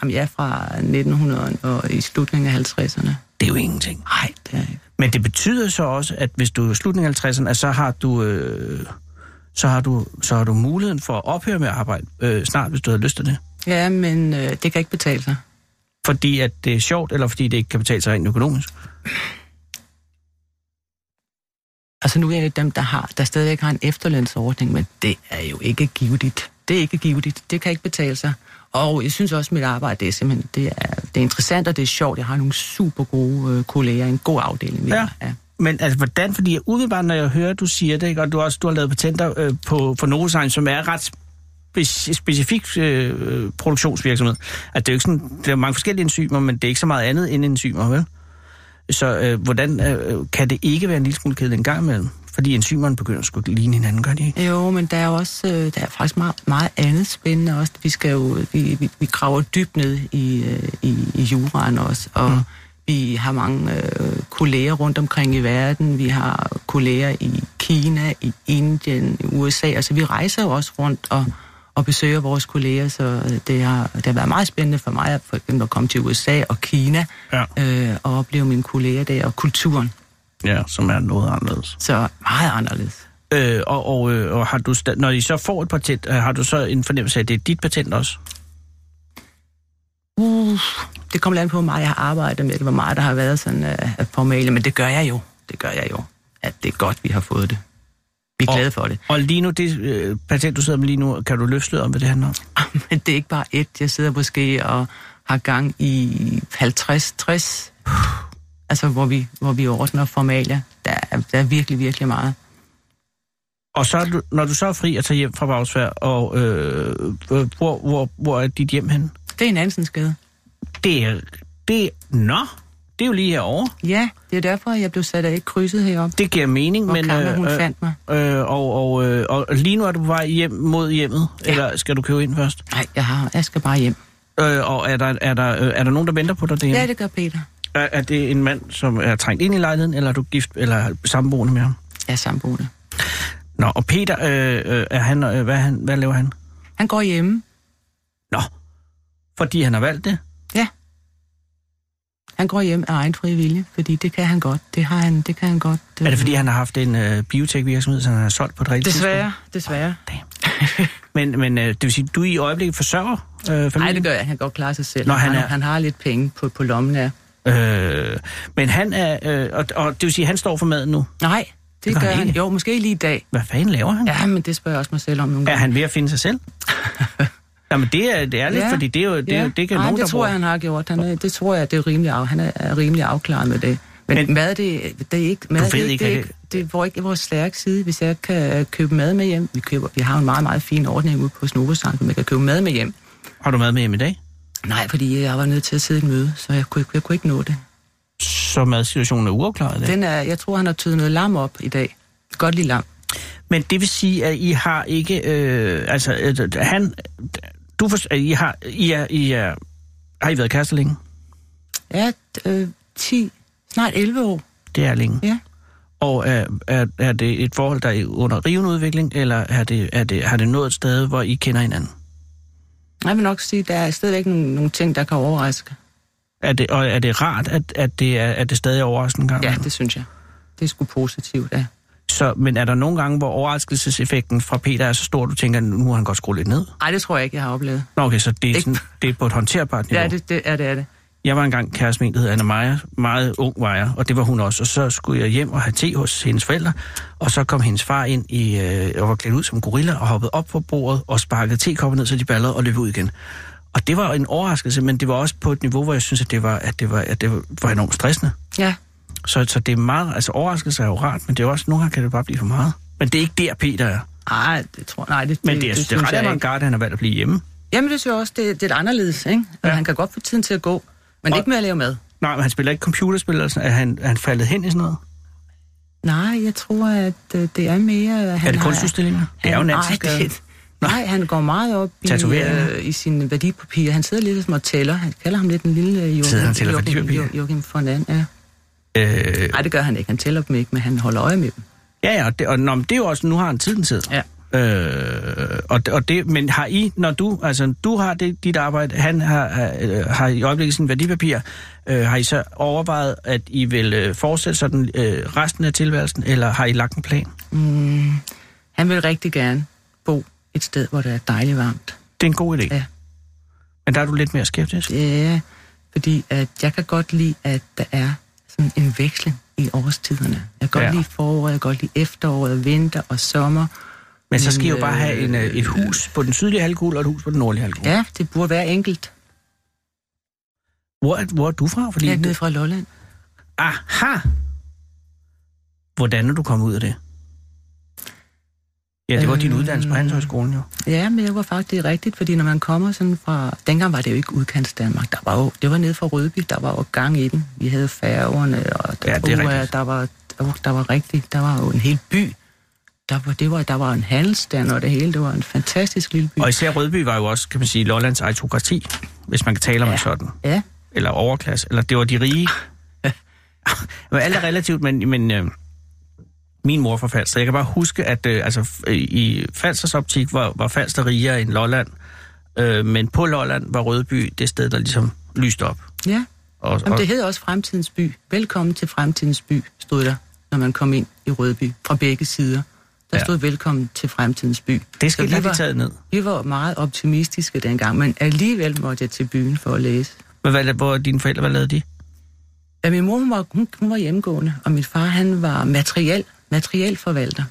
Jamen, jeg er fra 1900 og i slutningen af 50'erne. Det er jo ingenting. Nej, det er ikke. Men det betyder så også, at hvis du er i slutningen af 50'erne, at så har du... Øh, så har, du, så har du muligheden for at ophøre med arbejde øh, snart, hvis du har lyst til det. Ja, men øh, det kan ikke betale sig. Fordi at det er sjovt, eller fordi det ikke kan betale sig rent økonomisk. Altså nu er det dem, der, har, der stadigvæk har en efterlønsordning, men det er jo ikke givetigt. Det er ikke givetigt. Det kan ikke betale sig. Og jeg synes også, at mit arbejde det er simpelthen det er, det er interessant, og det er sjovt. Jeg har nogle super gode øh, kolleger, en god afdeling. Ja. har. ja. Men altså, hvordan? Fordi umiddelbart, når jeg hører, du siger det, ikke? og du, også, du har lavet patenter øh, på, for Novozymes, som er ret spe- specifik øh, produktionsvirksomhed. At det er jo ikke sådan, der er mange forskellige enzymer, men det er ikke så meget andet end enzymer, vel? Så øh, hvordan øh, kan det ikke være en lille smule kedeligt en gang imellem? Fordi enzymerne begynder at skulle ligne hinanden, gør de ikke? Jo, men der er jo også øh, der er faktisk meget, meget andet spændende også. Vi skal jo vi, vi, vi graver dybt ned i, øh, i, i juraen også, og mm. vi har mange øh, kolleger rundt omkring i verden. Vi har kolleger i Kina, i Indien, i USA. Altså vi rejser jo også rundt og, og besøger vores kolleger, så øh, det har, det har været meget spændende for mig at, for eksempel at komme til USA og Kina Ja. øh, og opleve mine kolleger der og kulturen. Ja, som er noget anderledes. Så meget anderledes. Øh, og, og, øh, og har du, når I så får et patent, øh, har du så en fornemmelse af, at det er dit patent også? Uh, det kommer an på, hvor meget jeg har arbejdet med det, hvor meget der har været sådan uh, formale, men det gør jeg jo. Det gør jeg jo. At det er godt, vi har fået det. Vi er Og- glade for det. Og lige nu, det øh, patent, du sidder med lige nu, kan du løfte om, hvad det handler om? [LAUGHS] Men det er ikke bare et. Jeg sidder måske og har gang i 50-60. Altså, hvor vi, hvor vi ordner formalia. Der er, der er virkelig, virkelig meget. Og så, når du så er fri at tage hjem fra Bagsvær, og øh, øh, hvor, hvor, hvor er dit hjem hen? Det er en anden skade. Det er... Det. Nå, det er jo lige herovre. Ja, det er derfor, jeg blev sat af i krydset heroppe. Det giver mening, Hvor men... Kamma, hun øh, fandt mig. øh, og, og, øh, og lige nu er du på vej hjem mod hjemmet, Ja. eller skal du købe ind først? Nej, jeg, har, jeg skal bare hjem. Øh, og er der, er, der, øh, er der nogen, der venter på dig derhjemme? Ja, det gør Peter. Er, er det en mand, som er trængt ind i lejligheden, eller er du gift eller samboende med ham? Er samboende. Nå, og Peter, øh, øh, er han, øh, hvad, han, hvad laver han? Han går hjemme. Nå, fordi han har valgt det? Ja. Han går hjem af egen fri vilje, fordi det kan han godt. Det, har han, det kan han godt. Er det fordi, han har haft en øh, biotekvirksomhed, som han har solgt på et rigtigt Desværre, desværre. tidspunkt? Men, men øh, det vil sige, du i øjeblikket forsørger øh, familien? Nej, det gør jeg. Han kan godt klare sig selv. Nå, han, er- han har lidt penge på, på lommen af. Øh, men han er... Øh, og, og det vil sige, han står for maden nu. Nej, det, Det gør gør han ikke. Jo, måske lige i dag. Hvad fanden laver han? Ja, men det spørger jeg også mig selv om nogle Er gange. han ved at finde sig selv? [LAUGHS] Jamen, det er, det er lidt, ja. fordi det er jo det, er, jo- det kan Nej, nogen, det der tror bruger. jeg, han har gjort. Han er, det tror jeg, det er rimelig af, han er, er rimelig afklaret med det. Men, Men- mad, det, det er ikke, mad, ved det, er ikke, ikke, det, er ikke, det vores stærke side, hvis jeg kan købe mad med hjem. Vi, køber, vi har en meget, meget fin ordning ude på Snobesank, man kan købe mad med hjem. Har du mad med hjem i dag? Nej, fordi jeg var nødt til at sidde i et møde, så jeg kunne, ikke- jeg kunne ikke nå det. Så madsituationen er uafklaret. Den er, jeg tror, han har tydet noget lam op i dag. Godt lide lam. Men det vil sige, at I har ikke... Øh, altså, øh, han... Du for, at I har... I er, I er, har I været kærester længe? Ja, øh, 10, snart 11 år. Det er længe. Ja. Og er, er, er det et forhold, der er under rivende udvikling, eller er det, er det, har det nået et sted, hvor I kender hinanden? Jeg vil nok sige, at der er stadigvæk nogle, nogle ting, der kan overraske. Er det, og er det rart, at, at, det, er, at det stadig er overraskende en gang? Ja, det synes jeg. Det er sgu positivt, ja. Så, men er der nogle gange, hvor overraskelseseffekten fra Peter er så stor, du tænker, nu har han godt skruet lidt ned? Nej, det tror jeg ikke, jeg har oplevet. Nå, okay, så det er, sådan, det er på et håndterbart niveau? Ja, det, det er det, er det. Jeg var engang kæreste med en, der hed Anna Maja, meget ung var jeg, og det var hun også. Og så skulle jeg hjem og have te hos hendes forældre, og så kom hendes far ind i, øh, og var klædt ud som gorilla, og hoppede op på bordet og sparkede tekoppen ned, så de ballede og løb ud igen. Og det var en overraskelse, men det var også på et niveau, hvor jeg synes, at det var, at det var, at det var enormt stressende. Ja, Så, så det er meget, altså overraskelse er jo rart, men det er også, nogle gange kan det bare blive for meget. Men det er ikke der, Peter er. nej, det tror nej, det, Men det, det, det, det er synes ret jeg avantgarde, at han har valgt at blive hjemme. Jamen, det synes jeg også, det, det er anderledes, ikke? Ja. Han kan godt få tiden til at gå, men Og- ikke med at lave mad. Nej, men han spiller ikke computerspil, eller sådan. Er han, er han faldet hen i sådan noget? Nej, jeg tror, at øh, det er mere... Han er det har- kunstudstillinger? Det er jo Nansen nej, det, nej, han går meget op i, øh, i sine værdipapirer. Han sidder lidt og tæller. Han kalder ham lidt en lille øh, Sidder han Joachim, tæller Joachim, Joachim von And, ja. Øh, Nej, det gør han ikke. Han tæller dem ikke, men han holder øje med dem. ja, ja, og, det, og, nå, men det er jo også, nu har han tiden tid. Ja. Øh, og, og det, men har I, når du, altså du har det, dit arbejde, han har, øh, har i øjeblikket sin værdipapir, øh, har I så overvejet, at I vil øh, fortsætte sådan øh, resten af tilværelsen, eller har I lagt en plan? Mm, han vil rigtig gerne bo et sted, hvor det er dejligt varmt. Det er en god idé. Ja. Men der er du lidt mere skeptisk. Ja, fordi at jeg kan godt lide, at der er sådan en veksling i årstiderne. Jeg kan godt Ja. lide foråret, jeg kan godt lide efteråret, vinter og sommer. Men så Men, skal I jo bare øh, have en, øh, et hus på den sydlige halvkugle og et hus på den nordlige halvkugle. Ja, det burde være enkelt. Hvor, er, hvor er du fra? Fordi Jeg er nede fra Lolland. Aha! Hvordan er du kommet ud af det? Ja, det var din Øh, uddannelse på Handelshøjskolen jo. Ja, men det var faktisk rigtigt, fordi når man kommer sådan fra... Dengang var det jo ikke udkants Danmark. Der var jo, det var nede fra Rødby, der var jo gang i den. Vi havde færgerne, og der, Ja, det er uha, rigtigt. der, var, der, var, der var rigtigt. Der var jo en hel by. Der var, det var, der var en handelsstand og det hele. Det var en fantastisk lille by. Og især Rødby var jo også, kan man sige, Lollands autokrati, hvis man kan tale om Ja. sådan. Ja, Eller overklasse. Eller det var de rige. [LAUGHS] men alt er relativt, men, men øh, min mor fra Falster. Jeg kan bare huske, at øh, altså, i Falsters optik var, var Falster rigere end Lolland. Øh, men på Lolland var Rødby det sted, der ligesom lyste op. ja. Og, Jamen, og, det hed også Fremtidens By. Velkommen til Fremtidens By, stod der, når man kom ind i Rødby, fra begge sider. Der Ja. stod velkommen til Fremtidens By. det skal var- have taget ned. Vi var meget optimistiske dengang, men alligevel måtte jeg til byen for at læse. Men hvad, hvor dine forældre, hvad lavede de? Ja, min mor hun var, hun, hun var hjemmegående, og min far han var materiel, materielforvalter.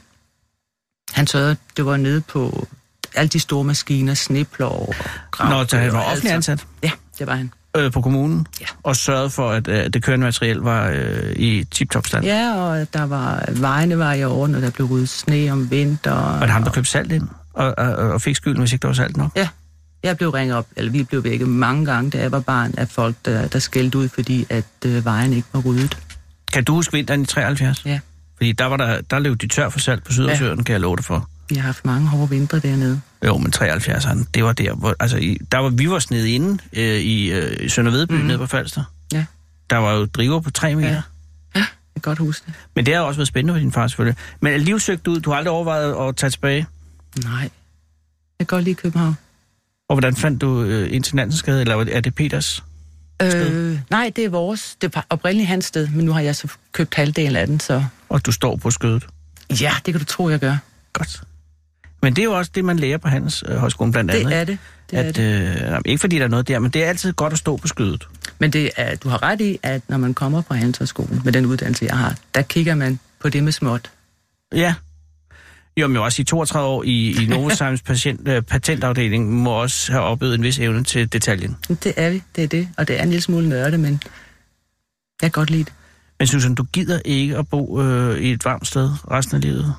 Han sørgede, det var nede på alle de store maskiner, sneplov og grav. Nå, så han var offentlig ansat Ja, det var han. Øh, på kommunen, Ja. og sørgede for, at øh, det kørende materiel var øh, i tip-top stand. Ja, og der var, vejene var i orden, og der blev ryddet sne om vinteren. Var det ham, der købte salt ind, og, og, og fik skylden, hvis ikke der var salt nok? Ja, jeg blev ringet op, eller vi blev vækket mange gange, da jeg var barn, af folk, der, der skældte ud, fordi at øh, vejen ikke var ryddet. Kan du huske vinteren i 73? Ja. Fordi der, var der, der løb de tør for salt på Sydersøen, ja. kan jeg love det for. Vi har haft mange hårde vintre dernede. Jo, men 73'eren, det var der, hvor, altså, i, der var, vi var sned inde øh, i, øh, Sønder Vedby, mm. nede på Falster. Ja. Der var jo driver på 3 meter. Ja. Ja. Jeg kan godt huske det. Men det har også været spændende for din far selvfølgelig. Men er livet søgt ud? Du har aldrig overvejet at tage tilbage? Nej. Jeg kan godt lide København. Og hvordan fandt du øh, Nansensgade, eller er det Peters? Sted? Øh, nej, det er vores. Det var oprindeligt hans sted, men nu har jeg så købt halvdelen af den, så... Og du står på skødet? Ja, det kan du tro, jeg gør. Godt. Men det er jo også det, man lærer på Hans Højskolen blandt andet. Det er det. det, er at, det. øh, ikke fordi der er noget der, men det er altid godt at stå på skødet. Men det er, du har ret i, at når man kommer på Handelshøjskolen med den uddannelse, jeg har, der kigger man på det med småt. Ja. Jo, men jo også i 32 år i, i Novozymes [LAUGHS] patient, øh, patentafdeling må også have oplevet en vis evne til detaljen. Det er vi, det er det. Og det er en lille smule nørde, men jeg kan godt lide det. Men Susan, du gider ikke at bo øh, i et varmt sted resten af livet?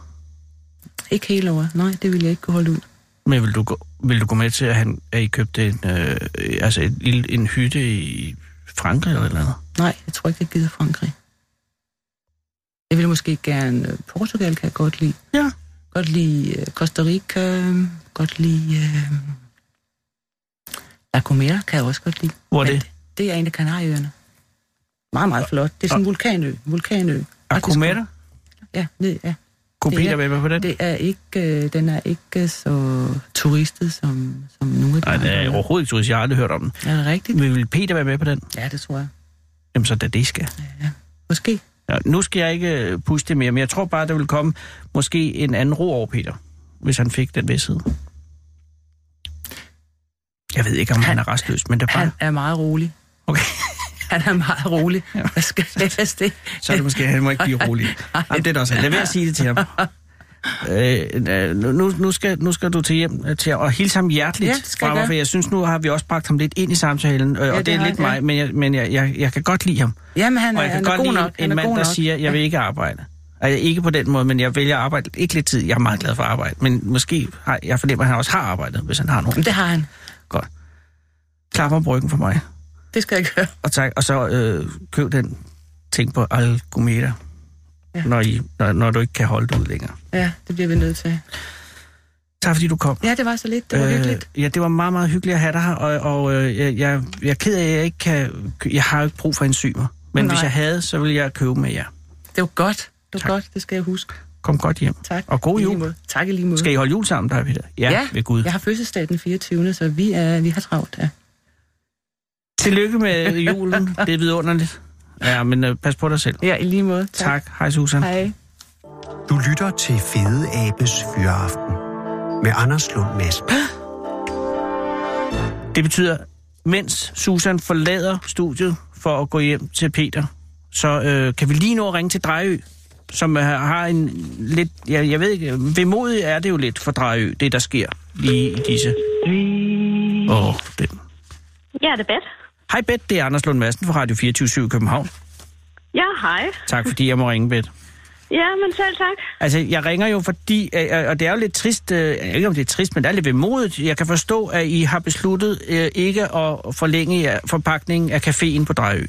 Ikke hele året. Nej, det vil jeg ikke kunne holde ud. Men vil du gå, vil du gå med til, at, han, at I købte en, øh, altså en, en hytte i Frankrig eller et eller andet? Nej, jeg tror ikke, jeg gider Frankrig. Jeg vil måske gerne... øh, Portugal kan jeg godt lide. Ja. Godt lide øh, Costa Rica. Godt lide... Øh, La Gomera kan jeg også godt lide. Hvor er Men det? Det er en af Kanarieøerne. Meget, meget flot. Det er sådan en vulkanø. vulkanø. Faktisk Akumeta? Ja, ned, ja. Kunne Peter er- være med på den? Det er ikke, øh, den er ikke så turistet, som, som nogle af de Nej, det er overhovedet ikke turist. Jeg har aldrig hørt om den. Er det rigtigt? Men vil Peter være med på den? Ja, det tror jeg. Jamen, så da det skal. Måske. Ja, nu skal jeg ikke øh, puste det mere, men jeg tror bare, der vil komme måske en anden ro over Peter, hvis han fik den vidshed. Jeg ved ikke, om han, han Han- er restløs, men det er bare... Han er meget rolig. Okay. Han er meget rolig. Ja. Hvad skal jeg det? Så er det måske, han må ikke blive rolig. Jamen, det er da også. Lad være at sige det til ham. Øh, øh, nu, nu, skal, nu skal du til hjem øh, til at hilse ham hjerteligt Ja, skal fra for jeg synes, nu har vi også bragt ham lidt ind i samtalen, øh, og det det er lidt jeg, ja. mig, men, jeg, men jeg, jeg, jeg kan godt lide ham. Jamen, han er, Og jeg kan han er godt god lide nok. En er mand, der nok. siger, jeg vil ikke arbejde. Altså, ikke på den måde, men jeg vælger at arbejde ikke lidt tid. Jeg er meget glad for at arbejde, men måske har, jeg fornemmer, at han også har arbejdet, hvis han har nogen. Det har han. Godt. Klap om ryggen for mig, Det skal jeg gøre. og, tak, og så øh, køb den ting på Algometa, Ja. når, I, når, når du ikke kan holde det ud længere. Ja, det bliver vi nødt til. Tak fordi du kom. Ja, det var så lidt. Det var øh, hyggeligt. Ja, det var meget, meget hyggeligt at have dig her, og, og øh, jeg, jeg, jeg er ked af, at jeg ikke kan... Jeg har jo ikke brug for enzymer, men Nej. hvis jeg havde, så ville jeg købe med jer. Det var godt. Det var Tak. godt. Det skal jeg huske. Kom godt hjem. Tak. Og god lige jul. måde. Tak i lige måde. Skal I holde jul sammen, der Peter? Ja, ja, ved Gud. jeg har fødselsdag den 24. Så vi, er, vi har travlt, ja. Tillykke med julen. [LAUGHS] Det er vidunderligt. Ja, men øh, pas på dig selv. Ja, i lige måde. Tak. tak. Hej, Susan. Hej. Du lytter til Fede Abes Fyraften med Anders Lund Madsen. [GASPS] Det betyder, mens Susan forlader studiet for at gå hjem til Peter, så øh, kan vi lige nå at ringe til Drejø, som øh, har en lidt... Jeg, jeg ved ikke, vemodig er det jo lidt for Drejø, det der sker lige i disse... Åh, oh, det. Ja, det er Beth. Hej Bet, det er Anders Lund Madsen fra Radio 24 i København. Ja, hej. Tak fordi jeg må ringe, Bet. Ja, men selv tak. Altså, jeg ringer jo fordi, øh, og det er jo lidt trist, øh, jeg ved ikke om det er trist, men det er lidt vemodigt. Jeg kan forstå, at I har besluttet øh, ikke at forlænge forpakningen af caféen på Drejø.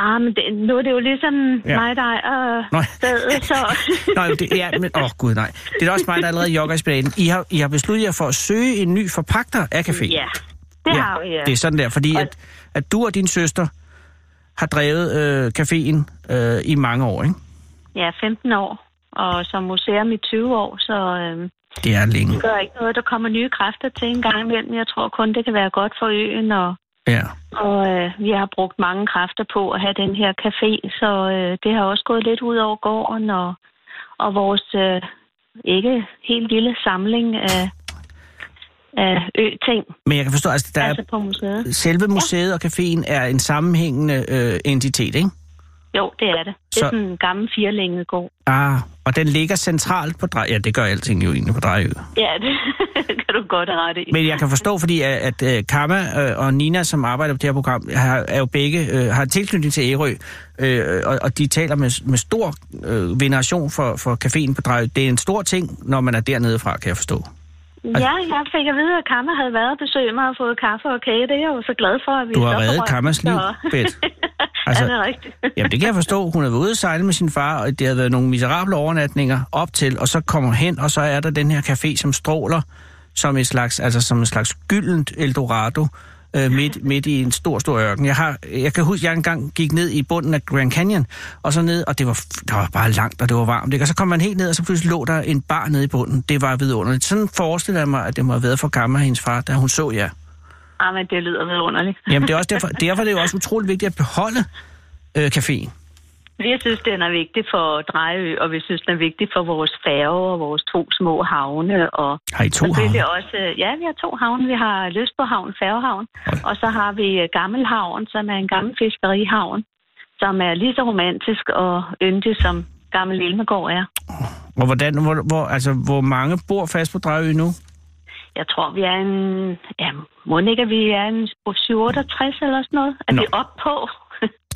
Ah, men det, nu er det jo ligesom Ja. mig, dig og Nå. stedet, så... [LAUGHS] Nej, det, ja, men åh oh, gud nej. Det er også mig, der allerede jogger i spinaten. I har, I har besluttet jer for at søge en ny forpagter af caféen. ja, det ja. har vi, ja. Det er sådan der, fordi Og- at, at du og din søster har drevet øh, caféen øh, i mange år, ikke? Ja, 15 år. Og som museum i 20 år, så øh, Det er længe. det gør ikke noget, der kommer nye kræfter til en gang imellem. Jeg tror kun, det kan være godt for øen, og, Ja. og øh, vi har brugt mange kræfter på at have den her café, så øh, det har også gået lidt ud over gården og, og vores øh, ikke helt lille samling af, af ø-ting, Men jeg kan forstå, altså, der altså på museet. selve museet og caféen er en sammenhængende øh, entitet, ikke? Jo, det er det. Det Så- er sådan en gammel firelænget gård. Ah, og den ligger centralt på Drejø. Ja, det gør alting jo egentlig på Drejø. Ja, [LAUGHS] det kan du godt have ret i. Men jeg kan forstå, fordi at, at øh, Kamma øh, og Nina, som arbejder på det her program, har, er jo begge øh, har tilknytning til Ærø, øh, og, og de taler med, med stor øh, veneration for, for caféen på Drejø. Det er en stor ting, når man er dernede fra, kan jeg forstå. Ja, jeg fik at vide, at Kammer havde været og besøgt mig og fået kaffe og kage. Det er jeg jo så glad for, at vi Du har reddet Kammers liv, Beth. Altså... [LAUGHS] Ja, det er rigtigt. Jamen, det kan jeg forstå. Hun har været ude at sejle med sin far, og det har været nogle miserable overnatninger op til, og så kommer hun hen, og så er der den her café, som stråler som et slags, altså som et slags gyldent Eldorado, øh, midt, midt i en stor, stor ørken. Jeg, har, jeg kan huske, at jeg engang gik ned i bunden af Grand Canyon, og så ned, og det var, det var bare langt, og det var varmt. Ikke? Og så kom man helt ned, og så pludselig lå der en bar nede i bunden. Det var vidunderligt. Sådan forestiller jeg mig, at det må have været for gammel hendes far, da hun så jer. Ah, men det lyder vidunderligt. Jamen, det er også derfor, derfor er det jo også utroligt vigtigt at beholde øh, caféen. Vi synes, den er vigtig for Drejø, og vi synes, den er vigtig for vores færge og vores to små havne. Og Har I to selvfølgelig havne? også, ja, vi har to havne. Vi har Løsborghavn, Færgehavn, Oj. og så har vi øh, Gammelhavn, som er en gammel fiskerihavn, som er lige så romantisk og yndig som Gammel Ilmegård er. Og hvordan, hvor, hvor, altså, hvor mange bor fast på Drejø nu? Jeg tror, vi er en... Ja, må ikke, at vi er en 68 eller sådan noget. Er Nå. vi op på?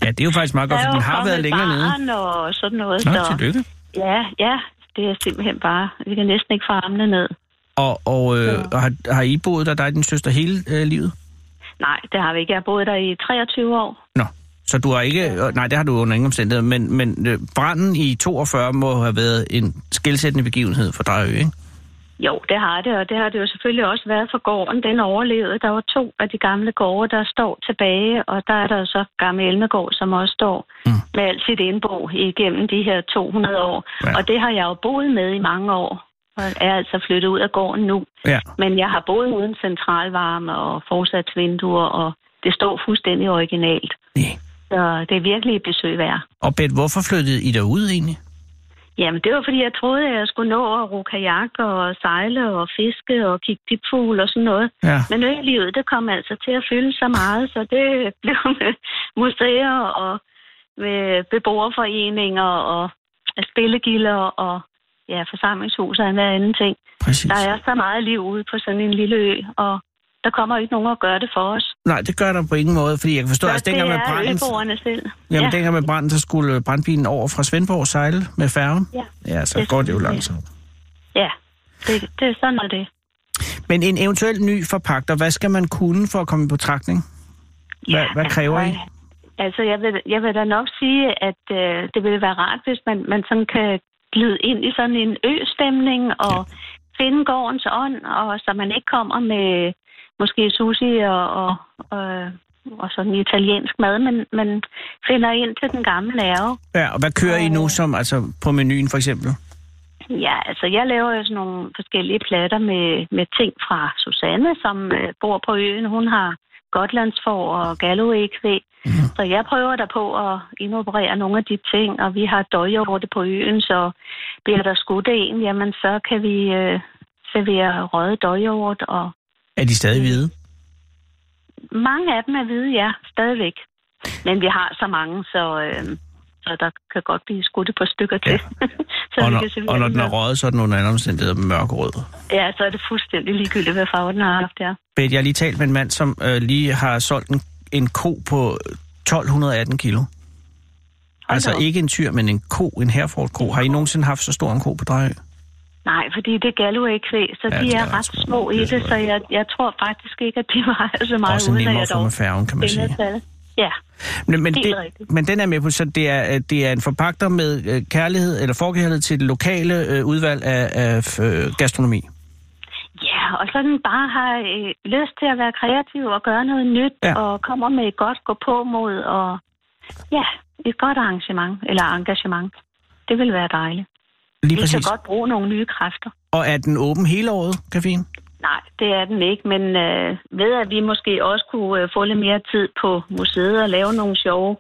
Ja, det er jo faktisk meget godt, for den har været længere nede. og sådan noget. Nå, så, tillykke. ja, ja, det er simpelthen bare... Vi kan næsten ikke få armene ned. Og, og, øh, og har, har I boet der, dig og din søster, hele øh, livet? Nej, det har vi ikke. Jeg har boet der i 23 år. Nå, så du har ikke... Nej, det har du under ingen omstændigheder, men, men øh, branden i 42 må have været en skældsættende begivenhed for Drejø, ikke? Jo, det har det, og det har det jo selvfølgelig også været for gården. Den overlevede. Der var to af de gamle gårde, der står tilbage, og der er der så gamle Elmegård, som også står mm. med alt sit indbo igennem de her 200 år. Ja. Og det har jeg jo boet med i mange år, og er altså flyttet ud af gården nu. Ja. Men jeg har boet uden centralvarme og forsatsvinduer, og det står fuldstændig originalt. Nej. Så det er virkelig et besøg værd. Og Bet, hvorfor flyttede I derud egentlig? Jamen, det var fordi, jeg troede, at jeg skulle nå at ro kajak og sejle og fiske og kigge dipfugl og sådan noget. Ja. Men ølivet, det kom altså til at fylde så meget, så det [LAUGHS] blev med museer og med beboerforeninger og spillegilder og ja, forsamlingshus og en anden ting. Præcis. Der er så meget liv ude på sådan en lille ø, og der kommer ikke nogen at gøre det for os. Nej, det gør der på ingen måde, fordi jeg kan forstå, at det dengang med er branden... øboerne selv. Jamen, ja. dengang med branden, så skulle brandbilen over fra Svendborg sejle med færgen. Ja. Ja, så Det går det jo det. langsomt. ja, det, det er sådan, er det. Men en eventuel ny forpagter, hvad skal man kunne for at komme i betragtning? Hvad, hvad kræver I? altså, Altså, jeg vil, jeg vil da nok sige, at øh, det ville være rart, hvis man, man sådan kan glide ind i sådan en ø-stemning og ja. finde gårdens ånd, og så man ikke kommer med måske sushi og, og, og, og sådan italiensk mad, men man finder ind til den gamle nerve. Ja, og hvad kører I nu som, altså på menuen for eksempel? Ja, altså jeg laver jo sådan nogle forskellige platter med, med ting fra Susanne, som øh, bor på øen. Hun har Gotlandsfor og Galloway-kvæg. Mm. Så jeg prøver der på at indoperere nogle af de ting, og vi har døjhjorte på øen, så bliver der skudt en, jamen så kan vi øh, servere røget døjhjort, og Er de stadig hvide? mange af dem er hvide, ja, stadigvæk. Men vi har så mange, så, øh, så der kan godt blive skudt et par stykker til. [LAUGHS] så Og når, kan og når den er røget, så er den under andre omstændigheder mørkerød. Ja, så er det fuldstændig ligegyldigt, hvad farve den har haft, ja. Bet, jeg har lige talt med en mand, som øh, lige har solgt en, en ko på 1218 kilo. Altså da op. ikke en tyr, men en ko, en herford-ko. Har I nogensinde haft så stor en ko på Drejø? Nej, fordi det er Galloway-kvæg, så Ja, de er er ret sgu- små i det så jeg, jeg tror faktisk ikke, at de vejer så meget Også nemmere dog med færgen, kan man sige. Ja, Men, men, det, rigtigt. men den er med på, så det er, øh, det er en forpagter med øh, kærlighed, eller forkærlighed til det lokale øh, udvalg af, af øh, gastronomi. ja og sådan bare har øh, lyst til at være kreativ og gøre noget nyt, ja. og kommer med et godt gå på mod, og ja, et godt arrangement, eller engagement. Det vil være dejligt. Lige Vi præcis. kan godt bruge nogle nye kræfter. Og er den åben hele året, caféen? Nej, det er den ikke, men øh, ved at vi måske også kunne øh, få lidt mere tid på museet og lave nogle sjove,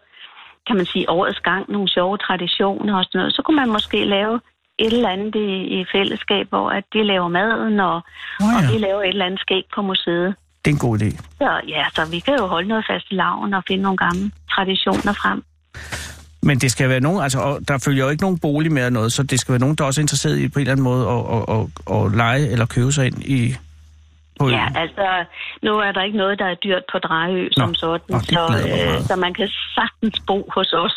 kan man sige, årets gang, nogle sjove traditioner og sådan noget, så kunne man måske lave et eller andet i, i fællesskab, hvor at de laver maden, og, oh, ja. og vi laver et eller andet skæg på museet. Det er en god idé. Så ja, så vi kan jo holde noget fast i laven og finde nogle gamle traditioner frem. Men det skal være nogen, altså, og der følger jo ikke nogen bolig med eller noget, så det skal være nogen, der også er interesseret i på en eller anden måde at, at, at, at lege eller købe sig ind i på øen. Ja, altså, nu er der ikke noget, der er dyrt på Drejø som Nå, sådan, nå, så, øh, så man kan sagtens bo hos os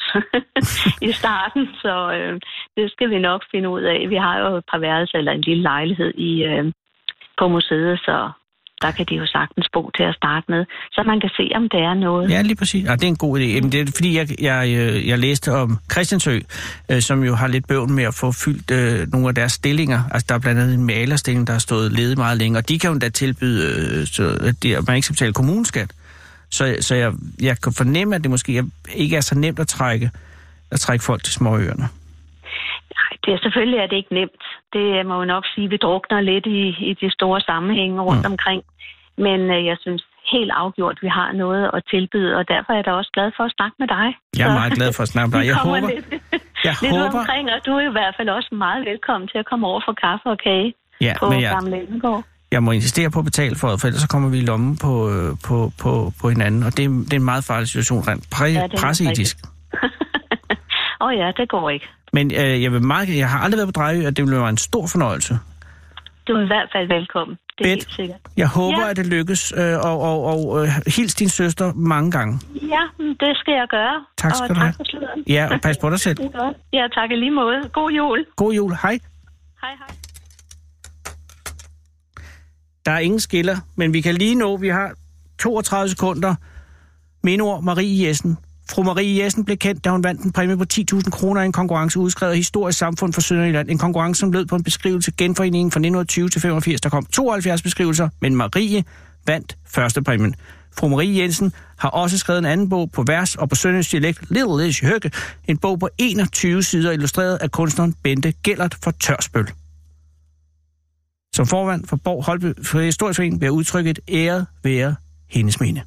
[LAUGHS] i starten, så øh, det skal vi nok finde ud af. Vi har jo et par værelser eller en lille lejlighed i, øh, på museet, så der kan de jo sagtens bo til at starte med, så man kan se, om det er noget. Ja, lige præcis. Ja, det er en god idé. Jamen, det er fordi, jeg, jeg, øh, jeg læste om Christiansø, øh, som jo har lidt bøvn med at få fyldt øh, nogle af deres stillinger. Altså, der er blandt andet en malerstilling, der har stået ledet meget længe, og de kan jo da tilbyde, øh, så, at de, at man ikke skal betale kommuneskat. Så, så jeg, jeg kan fornemme, at det måske ikke er så nemt at trække, at trække folk til småøerne. Nej, det er selvfølgelig er det ikke nemt. Det må jeg nok sige, vi drukner lidt i, i de store sammenhænge rundt Mm. omkring. Men øh, jeg synes helt afgjort, vi har noget at tilbyde, og derfor er jeg da også glad for at snakke med dig. Jeg er Så meget glad for at snakke med dig. [LAUGHS] Jeg håber, lidt, jeg lidt håber, omkring, og du er i hvert fald også meget velkommen til at komme over for kaffe og kage ja, på men jeg, Gamle Elmegård. jeg må insistere på at betale for det, for ellers så kommer vi i lommen på, øh, på, på, på hinanden, og det er, det er en meget farlig situation, rent pre, Ja, presseetisk. [LAUGHS] Åh oh ja, det går ikke. Men øh, jeg, vil meget, jeg har aldrig været på Drejø, og det vil være en stor fornøjelse. Du er i hvert fald velkommen. Det er Bedt. helt sikkert. Jeg håber, Ja. at det lykkes, øh, og, og, og øh, hils din søster mange gange. Ja, det skal jeg gøre. Tak og skal du tak have. for. Ja, og pas på dig selv. [LAUGHS] Ja, tak i lige måde. God jul. God jul. Hej. Hej, hej. Der er ingen skiller, men vi kan lige nå, vi har 32 sekunder. Minord Marie Jessen Fru Marie Jessen blev kendt, da hun vandt en præmie på 10.000 kroner i en konkurrence udskrevet af Historisk Samfund for Sønderjylland. En konkurrence, som lød på en beskrivelse genforeningen fra 1920 til 85. Der kom 72 beskrivelser, men Marie vandt første præmien. Fru Marie Jensen har også skrevet en anden bog på vers og på sønderjysk dialekt, Little Lish Høgge, en bog på 21 sider illustreret af kunstneren Bente Gellert for Tørspøl. Som forvand for Borg Holbe for Historisk Forening vil jeg udtrykke et æret være hendes mene.